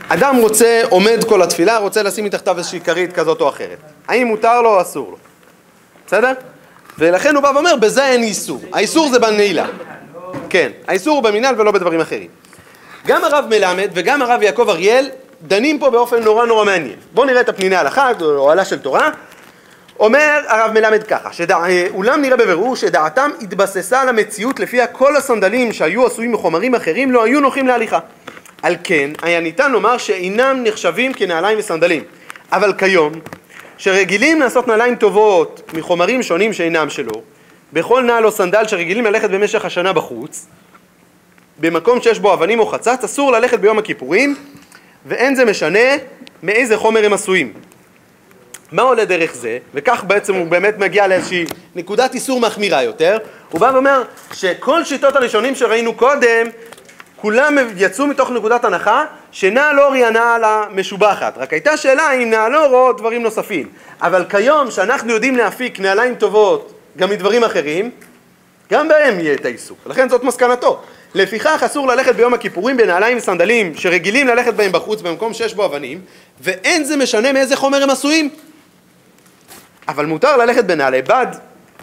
אדם רוצה, עומד כל התפילה, רוצה לשים מתחתיו איזושהי כרית כזאת או אחרת. האם מותר לו או אסור לו? בסדר? ולכן הוא בא ואומר, בזה אין איסור. האיסור זה בנעילה. כן, האיסור הוא במנהל ולא בדברים אחרים. גם הרב מלמד וגם הרב יעקב אריאל דנים פה באופן נורא נורא מעניין. בואו נראה את הפניני הלכה, אוהלה של תורה. אומר הרב מלמד ככה, שדע, אולם נראה בבירור שדעתם התבססה על המציאות לפיה כל הסנדלים שהיו עשויים מחומרים אחרים לא היו נוחים להליכה. על כן, היה ניתן לומר שאינם נחשבים כנעליים וסנדלים. אבל כיום, שרגילים לעשות נעליים טובות מחומרים שונים שאינם שלו, בכל נעל או סנדל שרגילים ללכת במשך השנה בחוץ, במקום שיש בו אבנים או חצץ, אסור ללכת ביום הכיפורים, ואין זה משנה מאיזה חומר הם עשויים. מה עולה דרך זה, וכך בעצם הוא באמת מגיע לאיזושהי נקודת איסור מחמירה יותר, הוא בא ואומר שכל שיטות הראשונים שראינו קודם, כולם יצאו מתוך נקודת הנחה שנעל אור היא הנעל המשובחת, רק הייתה שאלה אם נעל אור או דברים נוספים, אבל כיום שאנחנו יודעים להפיק נעליים טובות גם מדברים אחרים, גם בהם יהיה את האיסור, לכן זאת מסקנתו. לפיכך אסור ללכת ביום הכיפורים בנעליים וסנדלים שרגילים ללכת בהם בחוץ במקום שיש בו אבנים, ואין זה משנה מאיזה חומר הם עשויים. אבל מותר ללכת בנעלי בד,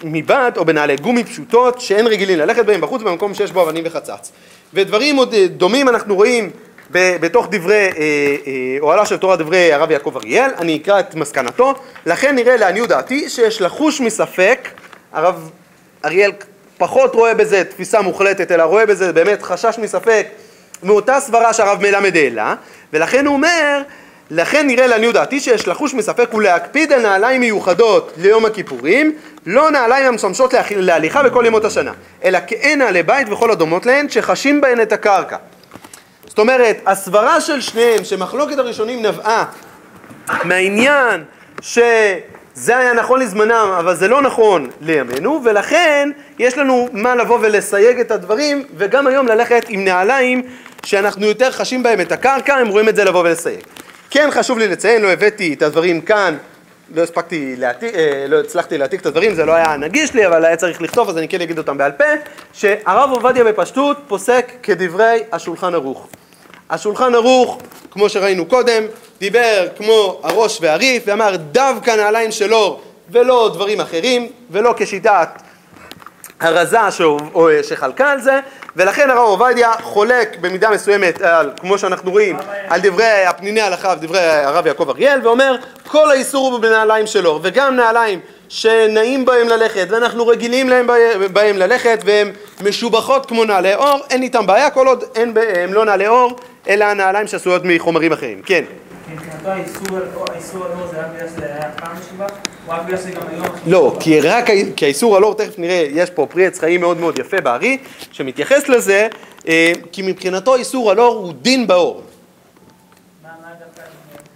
מבד או בנעלי גומי פשוטות שאין רגילים ללכת בהם בחוץ במקום שיש בו אבנים וחצץ. ודברים עוד אה, דומים אנחנו רואים בתוך דברי, אה, אה, אוהלה של תורה דברי הרב יעקב אריאל, אני אקרא את מסקנתו, לכן נראה לעניות דעתי שיש לחוש מספק, הרב אריאל פחות רואה בזה תפיסה מוחלטת, אלא רואה בזה באמת חשש מספק מאותה סברה שהרב מלמד העלה, ולכן הוא אומר לכן נראה לעניות דעתי שיש לחוש מספק ולהקפיד על נעליים מיוחדות ליום הכיפורים, לא נעליים המשמשות להליכה בכל ימות השנה, אלא כאין נעלי בית וכל הדומות להן, שחשים בהן את הקרקע. זאת אומרת, הסברה של שניהם, שמחלוקת הראשונים נבעה מהעניין שזה היה נכון לזמנם, אבל זה לא נכון לימינו, ולכן יש לנו מה לבוא ולסייג את הדברים, וגם היום ללכת עם נעליים שאנחנו יותר חשים בהם את הקרקע, הם רואים את זה לבוא ולסייג. כן חשוב לי לציין, לא הבאתי את הדברים כאן, לא הספקתי להעתיק, אה, לא הצלחתי להעתיק את הדברים, זה לא היה נגיש לי, אבל היה צריך לכתוב, אז אני כן אגיד אותם בעל פה, שהרב עובדיה בפשטות פוסק כדברי השולחן ערוך. השולחן ערוך, כמו שראינו קודם, דיבר כמו הראש והריף, ואמר דווקא נעליים של אור ולא דברים אחרים, ולא כשיטת הרזה שחלקה על זה, ולכן הרב עובדיה חולק במידה מסוימת על, כמו שאנחנו רואים, על דברי הפניני הלכה ודברי הרב יעקב אריאל, ואומר כל האיסור הוא בנעליים של אור, וגם נעליים שנעים בהם ללכת, ואנחנו רגילים להם בה- בהם ללכת, והן משובחות כמו נעלי אור, אין איתם בעיה כל עוד אין ב- הם לא נעלי אור, אלא נעליים שעשויות מחומרים אחרים. כן. לא, כי רק, כי האיסור על אור, תכף נראה, יש פה פרי עץ חיים מאוד מאוד יפה בארי, שמתייחס לזה, אה, כי מבחינתו איסור על אור הוא דין באור.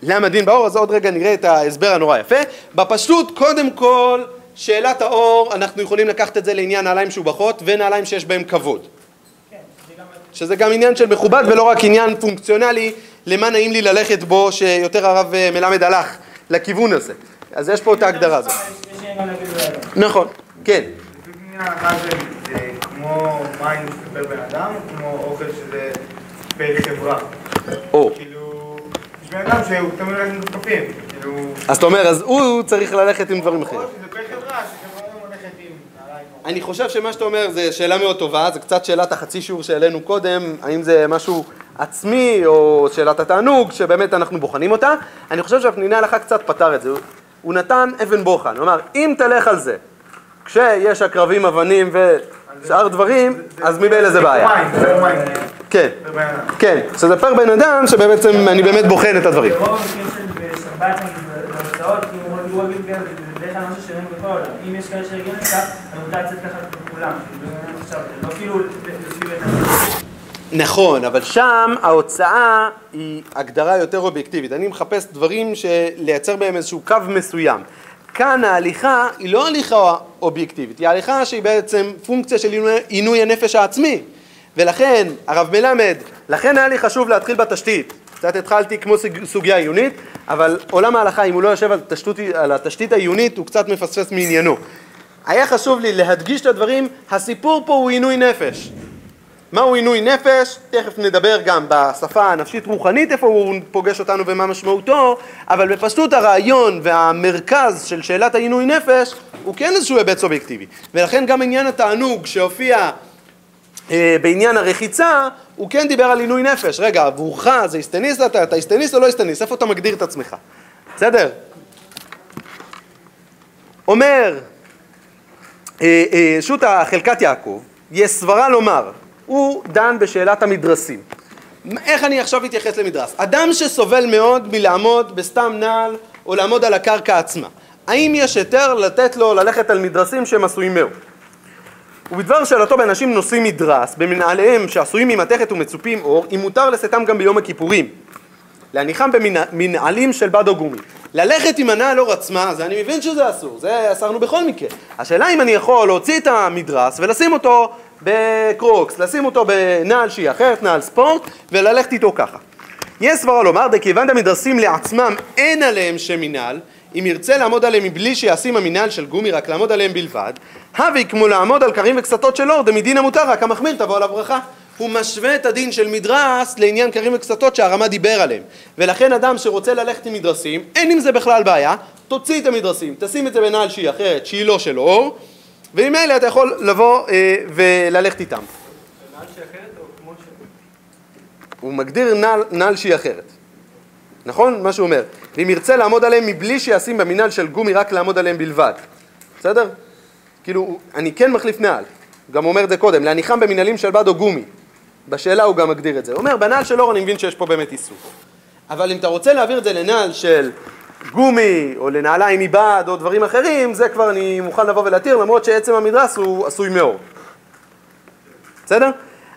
למה דין באור? אז עוד רגע נראה את ההסבר הנורא יפה. בפשטות, קודם כל, שאלת האור, אנחנו יכולים לקחת את זה לעניין נעליים משובחות ונעליים שיש בהם כבוד. שזה גם עניין של מכובד ולא רק עניין פונקציונלי, למה נעים לי ללכת בו, שיותר הרב אה, מלמד הלך לכיוון הזה. אז יש פה את ההגדרה הזאת. נכון, כן. זה כמו מים שסופר בן אדם, כמו אוכל שזה פר חברה. או. כאילו, בן אדם שהוא תמיד הולך עם כפים. כאילו, אז אתה אומר, אז הוא צריך ללכת עם דברים אחרים. אני חושב שמה שאתה אומר זה שאלה מאוד טובה, זה קצת שאלת החצי שיעור שהעלינו קודם, האם זה משהו עצמי או שאלת התענוג, שבאמת אנחנו בוחנים אותה. אני חושב שהפניני הלכה קצת פתר את זה, הוא, נתן אבן בוחן, הוא אמר, אם תלך על זה, כשיש עקרבים, אבנים ושאר דברים, אז ממילא זה בעיה. מים. כן. כן, שזה פר בן אדם שבעצם אני באמת בוחן את הדברים. אם יש כאלה לכך, ככה לכולם. לא לא כאילו לפי בן אדם. נכון, אבל שם ההוצאה היא הגדרה יותר אובייקטיבית. אני מחפש דברים לייצר בהם איזשהו קו מסוים. כאן ההליכה היא לא הליכה אובייקטיבית, היא הליכה שהיא בעצם פונקציה של עינוי- עינוי הנפש העצמי. ולכן, הרב מלמד, לכן היה לי חשוב להתחיל בתשתית. קצת התחלתי כמו סוג- סוגיה עיונית, אבל עולם ההלכה, אם הוא לא יושב על, תשתות, על התשתית העיונית, הוא קצת מפספס מעניינו. היה חשוב לי להדגיש את הדברים, הסיפור פה הוא עינוי נפש. מהו עינוי נפש? תכף נדבר גם בשפה הנפשית-רוחנית איפה הוא פוגש אותנו ומה משמעותו, אבל בפשטות הרעיון והמרכז של שאלת העינוי נפש הוא כן איזשהו היבט סובייקטיבי. ולכן גם עניין התענוג שהופיע אה, בעניין הרחיצה, הוא כן דיבר על עינוי נפש. רגע, עבורך זה הסטניסט, אתה, אתה הסטניסט או לא הסטניסט? איפה אתה מגדיר את עצמך? בסדר? אומר אה, אה, שו"ת חלקת יעקב, יש סברה לומר, הוא דן בשאלת המדרסים. איך אני עכשיו אתייחס למדרס? אדם שסובל מאוד מלעמוד בסתם נעל או לעמוד על הקרקע עצמה, האם יש היתר לתת לו ללכת על מדרסים שהם עשויים מאוד? ובדבר שאלתו באנשים נושאים מדרס, במנהליהם שעשויים ממתכת ומצופים אור, אם מותר לשאתם גם ביום הכיפורים. להניחם במנהלים של בד או גומי. ללכת עם הנעל אור עצמה, זה אני מבין שזה אסור, זה אסרנו בכל מקרה. השאלה אם אני יכול להוציא את המדרס ולשים אותו בקרוקס, לשים אותו בנעל שהיא אחרת, נעל ספורט, וללכת איתו ככה. יש סברה לומר, דכיוון דמדרסים לעצמם אין עליהם שם מנהל, אם ירצה לעמוד עליהם מבלי שישים המנהל של גומי, רק לעמוד עליהם בלבד, הווי כמו לעמוד על כרים וקסתות של אור, דמדין המותר, רק המחמיר תבוא עליו ברכה. הוא משווה את הדין של מדרס לעניין כרים וקסתות שהרמה דיבר עליהם. ולכן אדם שרוצה ללכת עם מדרסים, אין עם זה בכלל בעיה, תוציא את המדרסים, תשים את זה בנעל שהיא אחרת, שהיא לא של אור, ועם אלה אתה יכול לבוא אה, וללכת איתם. הוא מגדיר נעל, נעל שהיא אחרת. נכון? מה שהוא אומר. ואם ירצה לעמוד עליהם מבלי שישים במנהל של גומי רק לעמוד עליהם בלבד. בסדר? כאילו, אני כן מחליף נעל. הוא גם אומר את זה קודם, להניחם במנהלים של בד או גומי. בשאלה הוא גם מגדיר את זה. הוא אומר, בנעל של אור אני מבין שיש פה באמת איסור. אבל אם אתה רוצה להעביר את זה לנעל של גומי, או לנעליים מבד, או דברים אחרים, זה כבר אני מוכן לבוא ולהתיר, למרות שעצם המדרס הוא עשוי מאור. בסדר?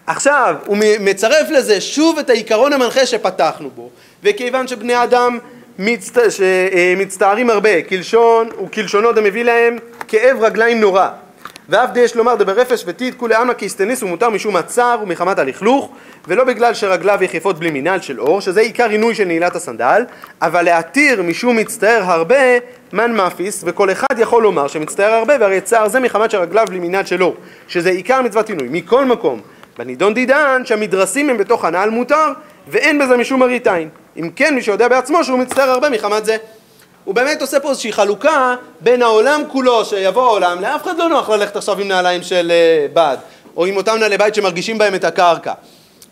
עכשיו, הוא מצרף לזה שוב את העיקרון המנחה שפתחנו בו, וכיוון שבני אדם מצט... שמצטערים הרבה, כלשון וכלשונו דמביא להם כאב רגליים נורא. ואף די יש לומר דברפש ותית כולי עלמא כאיסטניס ומותר משום הצער ומחמת הלכלוך, ולא בגלל שרגליו יחפות בלי מנהל של אור, שזה עיקר עינוי של נעילת הסנדל, אבל להתיר משום מצטער הרבה, מן מאפיס, וכל אחד יכול לומר שמצטער הרבה, והרי צער זה מחמת שרגליו בלי מנהל של אור, שזה עיקר מצוות עינוי. מכל מקום, בנידון דידן שהמדרסים הם בתוך הנעל מותר, ואין בזה משום מראית עין. אם כן, מי שיודע בעצמו שהוא מצטער הרבה מחמת זה. הוא באמת עושה פה איזושהי חלוקה בין העולם כולו, שיבוא העולם, לאף אחד לא נוח ללכת עכשיו עם נעליים של אה, בד, או עם אותם נעלי בית שמרגישים בהם את הקרקע.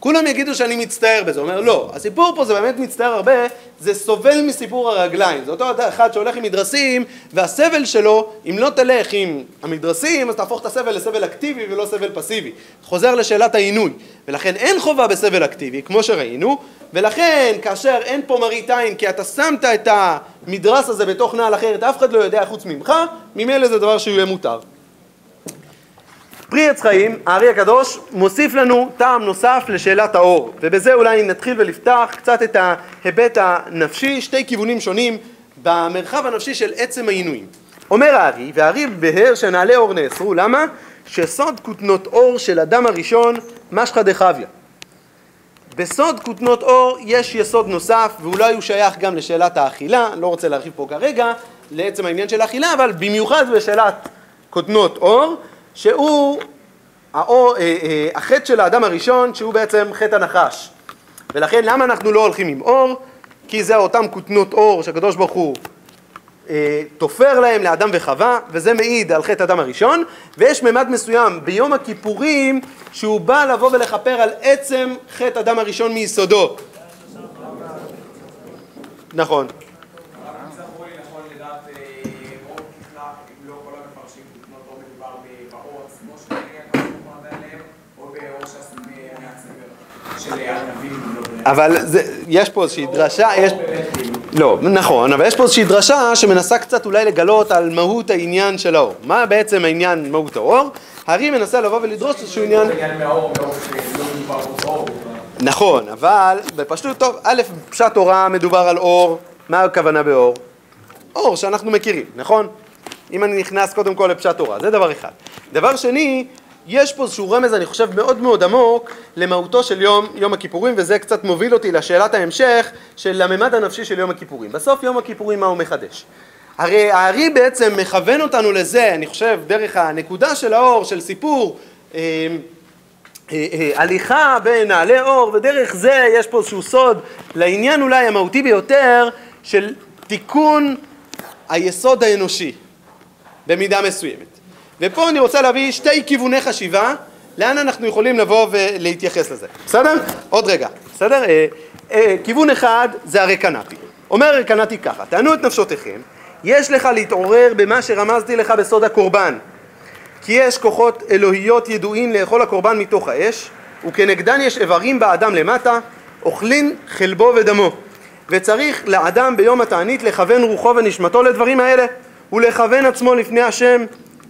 כולם יגידו שאני מצטער בזה, אומר לא, הסיפור פה זה באמת מצטער הרבה, זה סובל מסיפור הרגליים, זה אותו אחד שהולך עם מדרסים, והסבל שלו, אם לא תלך עם המדרסים, אז תהפוך את הסבל לסבל אקטיבי ולא סבל פסיבי. חוזר לשאלת העינוי, ולכן אין חובה בסבל אקטיבי, כמו שראינו, ולכן כאשר אין פה מראית עין, כי אתה שמת את המדרס הזה בתוך נעל אחרת, אף אחד לא יודע חוץ ממך, ממילא זה דבר שהוא יהיה מותר. פרי עץ חיים, הארי הקדוש, מוסיף לנו טעם נוסף לשאלת האור, ובזה אולי נתחיל ולפתח קצת את ההיבט הנפשי, שתי כיוונים שונים במרחב הנפשי של עצם העינויים. אומר הארי, והארי בהר שנעלי אור נאסרו, למה? שסוד כותנות אור של אדם הראשון, משחא דחביא. בסוד כותנות אור יש יסוד נוסף, ואולי הוא שייך גם לשאלת האכילה, אני לא רוצה להרחיב פה כרגע, לעצם העניין של האכילה, אבל במיוחד בשאלת כותנות אור, שהוא האור, אה, אה, החטא של האדם הראשון, שהוא בעצם חטא הנחש. ולכן למה אנחנו לא הולכים עם אור? כי זה אותם כותנות אור שהקדוש ברוך הוא תופר להם לאדם וחווה, וזה מעיד על חטא אדם הראשון, ויש ממד מסוים ביום הכיפורים שהוא בא לבוא ולכפר על עצם חטא אדם הראשון מיסודו. נכון. אבל זה, יש פה איזושהי דרשה, יש... לא, נכון, אבל יש פה איזושהי דרשה שמנסה קצת אולי לגלות על מהות העניין של האור. מה בעצם העניין מהות האור? הארי מנסה לבוא ולדרוש איזשהו עניין... נכון, אבל בפשטות טוב, א', פשט הוראה מדובר על אור, מה הכוונה באור? אור שאנחנו מכירים, נכון? אם אני נכנס קודם כל לפשט הוראה, זה דבר אחד. דבר שני, יש פה איזשהו רמז, אני חושב, מאוד מאוד עמוק למהותו של יום, יום הכיפורים, וזה קצת מוביל אותי לשאלת ההמשך של הממד הנפשי של יום הכיפורים. בסוף יום הכיפורים מה הוא מחדש? הרי הארי בעצם מכוון אותנו לזה, אני חושב, דרך הנקודה של האור, של סיפור, אה, אה, אה, הליכה בנעלי אור, ודרך זה יש פה איזשהו סוד לעניין אולי המהותי ביותר של תיקון היסוד האנושי, במידה מסוימת. ופה אני רוצה להביא שתי כיווני חשיבה, לאן אנחנו יכולים לבוא ולהתייחס לזה. בסדר? עוד רגע, בסדר? אה, אה, כיוון אחד זה הרקנטי. אומר רקנטי ככה, תענו את נפשותיכם, יש לך להתעורר במה שרמזתי לך בסוד הקורבן. כי יש כוחות אלוהיות ידועים לאכול הקורבן מתוך האש, וכנגדן יש איברים באדם למטה, אוכלין חלבו ודמו. וצריך לאדם ביום התענית לכוון רוחו ונשמתו לדברים האלה, ולכוון עצמו לפני השם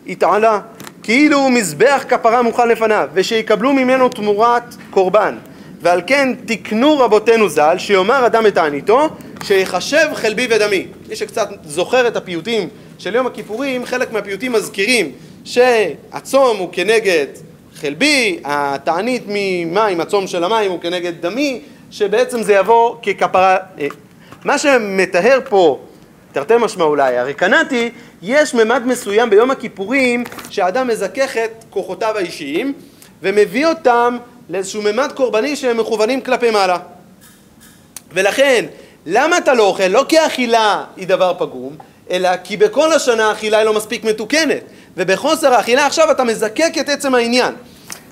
יתעלה, כאילו הוא מזבח כפרה מוכן לפניו, ושיקבלו ממנו תמורת קורבן. ועל כן תקנו רבותינו ז"ל, שיאמר אדם את תעניתו, שיחשב חלבי ודמי. מי שקצת זוכר את הפיוטים של יום הכיפורים, חלק מהפיוטים מזכירים שהצום הוא כנגד חלבי, התענית ממים, הצום של המים הוא כנגד דמי, שבעצם זה יבוא ככפרה. אה, מה שמטהר פה, תרתי משמע אולי, הרקנטי, יש ממד מסוים ביום הכיפורים שהאדם מזכך את כוחותיו האישיים ומביא אותם לאיזשהו ממד קורבני שהם מכוונים כלפי מעלה. ולכן, למה אתה לא אוכל? לא כי האכילה היא דבר פגום, אלא כי בכל השנה האכילה היא לא מספיק מתוקנת. ובחוסר האכילה עכשיו אתה מזקק את עצם העניין.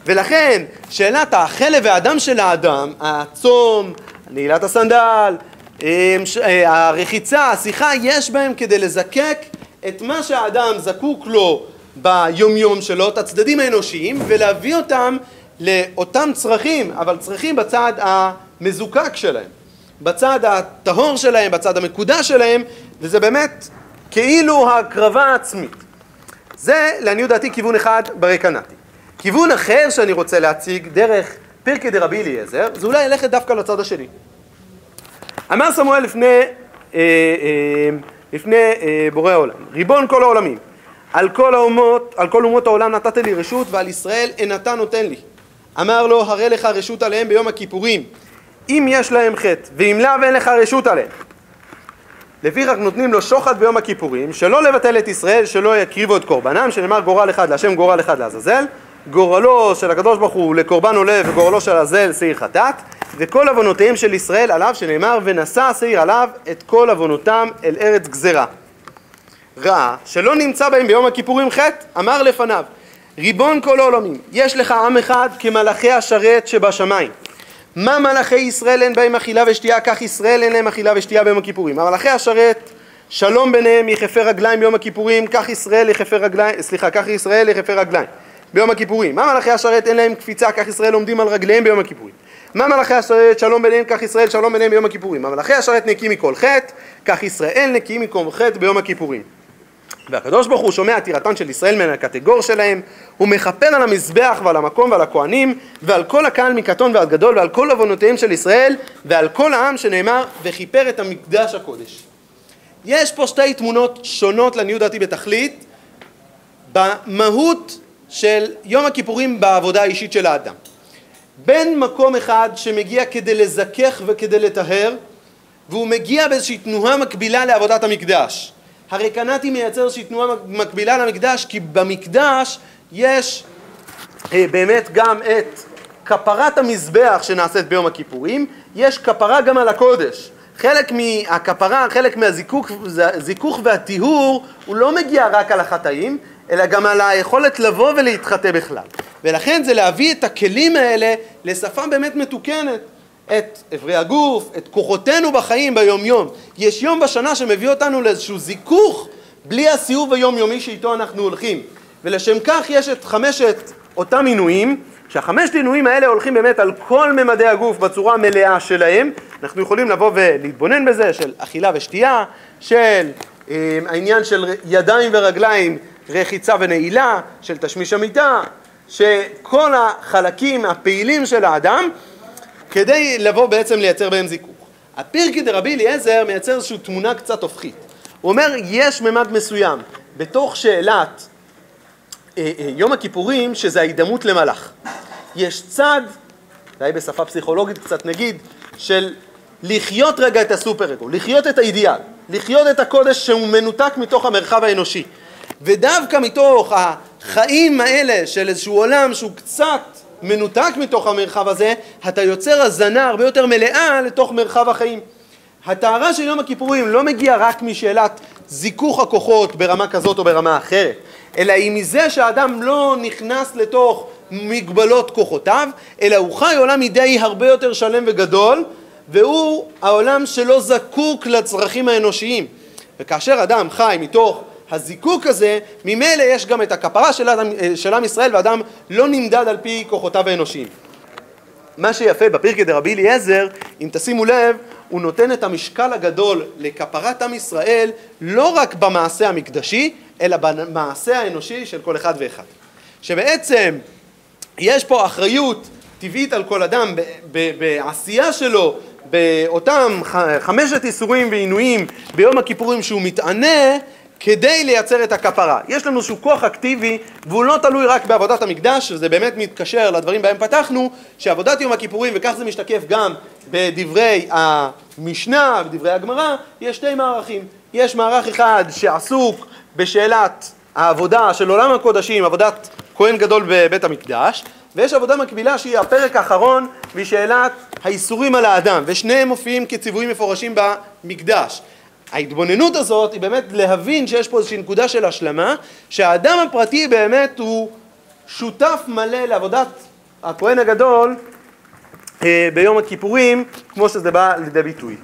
ולכן, שאלת החלב והדם של האדם, הצום, נעילת הסנדל, אמ, אה, הרחיצה, השיחה, יש בהם כדי לזקק את מה שהאדם זקוק לו ביומיום שלו, את הצדדים האנושיים, ולהביא אותם לאותם צרכים, אבל צרכים בצד המזוקק שלהם, בצד הטהור שלהם, בצד המקודש שלהם, וזה באמת כאילו ההקרבה העצמית. זה לעניות דעתי כיוון אחד ברקנטי. כיוון אחר שאני רוצה להציג דרך פרקי דרבי אליעזר, זה אולי ללכת דווקא לצד השני. אמר סמואל לפני, אה, אה, לפני אה, בורא העולם, ריבון כל העולמים, על כל האומות, על כל אומות העולם נתת לי רשות ועל ישראל אין אתה נותן לי. אמר לו, הרי לך רשות עליהם ביום הכיפורים, אם יש להם חטא, ואם לאו אין לך רשות עליהם. לפיכך נותנים לו שוחד ביום הכיפורים, שלא לבטל את ישראל, שלא יקריבו את קורבנם, שנאמר גורל אחד להשם גורל אחד לעזאזל, גורלו של הקדוש ברוך הוא לקורבן עולה וגורלו של עזאזל שעיר חטאת, וכל עוונותיהם של ישראל עליו שנאמר ונשא השעיר עליו את כל עוונותם אל ארץ גזרה. ראה שלא נמצא בהם ביום הכיפורים חטא, אמר לפניו ריבון כל העולמים, יש לך עם אחד כמלאכי השרת שבשמיים. מה מלאכי ישראל אין בהם אכילה ושתייה, כך ישראל אין להם אכילה ושתייה ביום הכיפורים. המלאכי השרת, שלום ביניהם יחפה רגליים ביום הכיפורים, כך ישראל יחפה רגליים, סליחה, כך ישראל יחפה רגליים ביום הכיפורים. מה מלאכי השרת אין להם קפיצה, כך ישראל עומדים על רגליהם ביום הכיפורים. מה מלאכי השרת שלום ביניהם, כך ישראל שלום ביניהם ביום הכיפורים. המלאכי השרת נקיים מכל חטא, כך ישראל נקיים מכל חטא ביום הכיפורים. והקדוש ברוך הוא שומע עתירתן של ישראל מן הקטגור שלהם, הוא מכפר על המזבח ועל המקום ועל הכהנים ועל כל הקהל מקטון ועד גדול ועל כל עוונותיהם של ישראל ועל כל העם שנאמר וכיפר את המקדש הקודש. יש פה שתי תמונות שונות לעניות דעתי בתכלית במהות של יום הכיפורים בעבודה האישית של האדם. בין מקום אחד שמגיע כדי לזכך וכדי לטהר והוא מגיע באיזושהי תנועה מקבילה לעבודת המקדש. הרי קנאטי מייצר איזושהי תנועה מקבילה למקדש, כי במקדש יש אה, באמת גם את כפרת המזבח שנעשית ביום הכיפורים, יש כפרה גם על הקודש. חלק מהכפרה, חלק מהזיכוך והטיהור, הוא לא מגיע רק על החטאים, אלא גם על היכולת לבוא ולהתחטא בכלל. ולכן זה להביא את הכלים האלה לשפה באמת מתוקנת. את אברי הגוף, את כוחותינו בחיים ביום-יום. יש יום בשנה שמביא אותנו לאיזשהו זיכוך בלי הסיבוב היומיומי שאיתו אנחנו הולכים. ולשם כך יש את חמשת אותם עינויים, שהחמשת עינויים האלה הולכים באמת על כל ממדי הגוף בצורה המלאה שלהם. אנחנו יכולים לבוא ולהתבונן בזה, של אכילה ושתייה, של אה, העניין של ידיים ורגליים, רחיצה ונעילה, של תשמיש המיטה, שכל החלקים הפעילים של האדם, כדי לבוא בעצם לייצר בהם זיכוך. הפירקי דרבי אליעזר מייצר איזושהי תמונה קצת הופכית. הוא אומר, יש ממד מסוים בתוך שאלת אה, אה, יום הכיפורים, שזה ההידמות למלאך. יש צד, אולי בשפה פסיכולוגית קצת נגיד, של לחיות רגע את הסופר אגו, לחיות את האידיאל, לחיות את הקודש שהוא מנותק מתוך המרחב האנושי. ודווקא מתוך החיים האלה של איזשהו עולם שהוא קצת מנותק מתוך המרחב הזה, אתה יוצר הזנה הרבה יותר מלאה לתוך מרחב החיים. הטהרה של יום הכיפורים לא מגיעה רק משאלת זיכוך הכוחות ברמה כזאת או ברמה אחרת, אלא היא מזה שהאדם לא נכנס לתוך מגבלות כוחותיו, אלא הוא חי עולם אידאי הרבה יותר שלם וגדול, והוא העולם שלא זקוק לצרכים האנושיים. וכאשר אדם חי מתוך הזיקוק הזה, ממילא יש גם את הכפרה של, אדם, של עם ישראל, ואדם לא נמדד על פי כוחותיו האנושיים. מה שיפה בפרקי דרבי אליעזר, אם תשימו לב, הוא נותן את המשקל הגדול לכפרת עם ישראל לא רק במעשה המקדשי, אלא במעשה האנושי של כל אחד ואחד. שבעצם יש פה אחריות טבעית על כל אדם בעשייה שלו, באותם חמשת איסורים ועינויים ביום הכיפורים שהוא מתענה כדי לייצר את הכפרה. יש לנו איזשהו כוח אקטיבי והוא לא תלוי רק בעבודת המקדש, וזה באמת מתקשר לדברים בהם פתחנו, שעבודת יום הכיפורים, וכך זה משתקף גם בדברי המשנה, בדברי הגמרא, יש שני מערכים. יש מערך אחד שעסוק בשאלת העבודה של עולם הקודשים, עבודת כהן גדול בבית המקדש, ויש עבודה מקבילה שהיא הפרק האחרון והיא שאלת האיסורים על האדם, ושניהם מופיעים כציוויים מפורשים במקדש. ההתבוננות הזאת היא באמת להבין שיש פה איזושהי נקודה של השלמה, שהאדם הפרטי באמת הוא שותף מלא לעבודת הכהן הגדול אה, ביום הכיפורים, כמו שזה בא לידי ביטוי.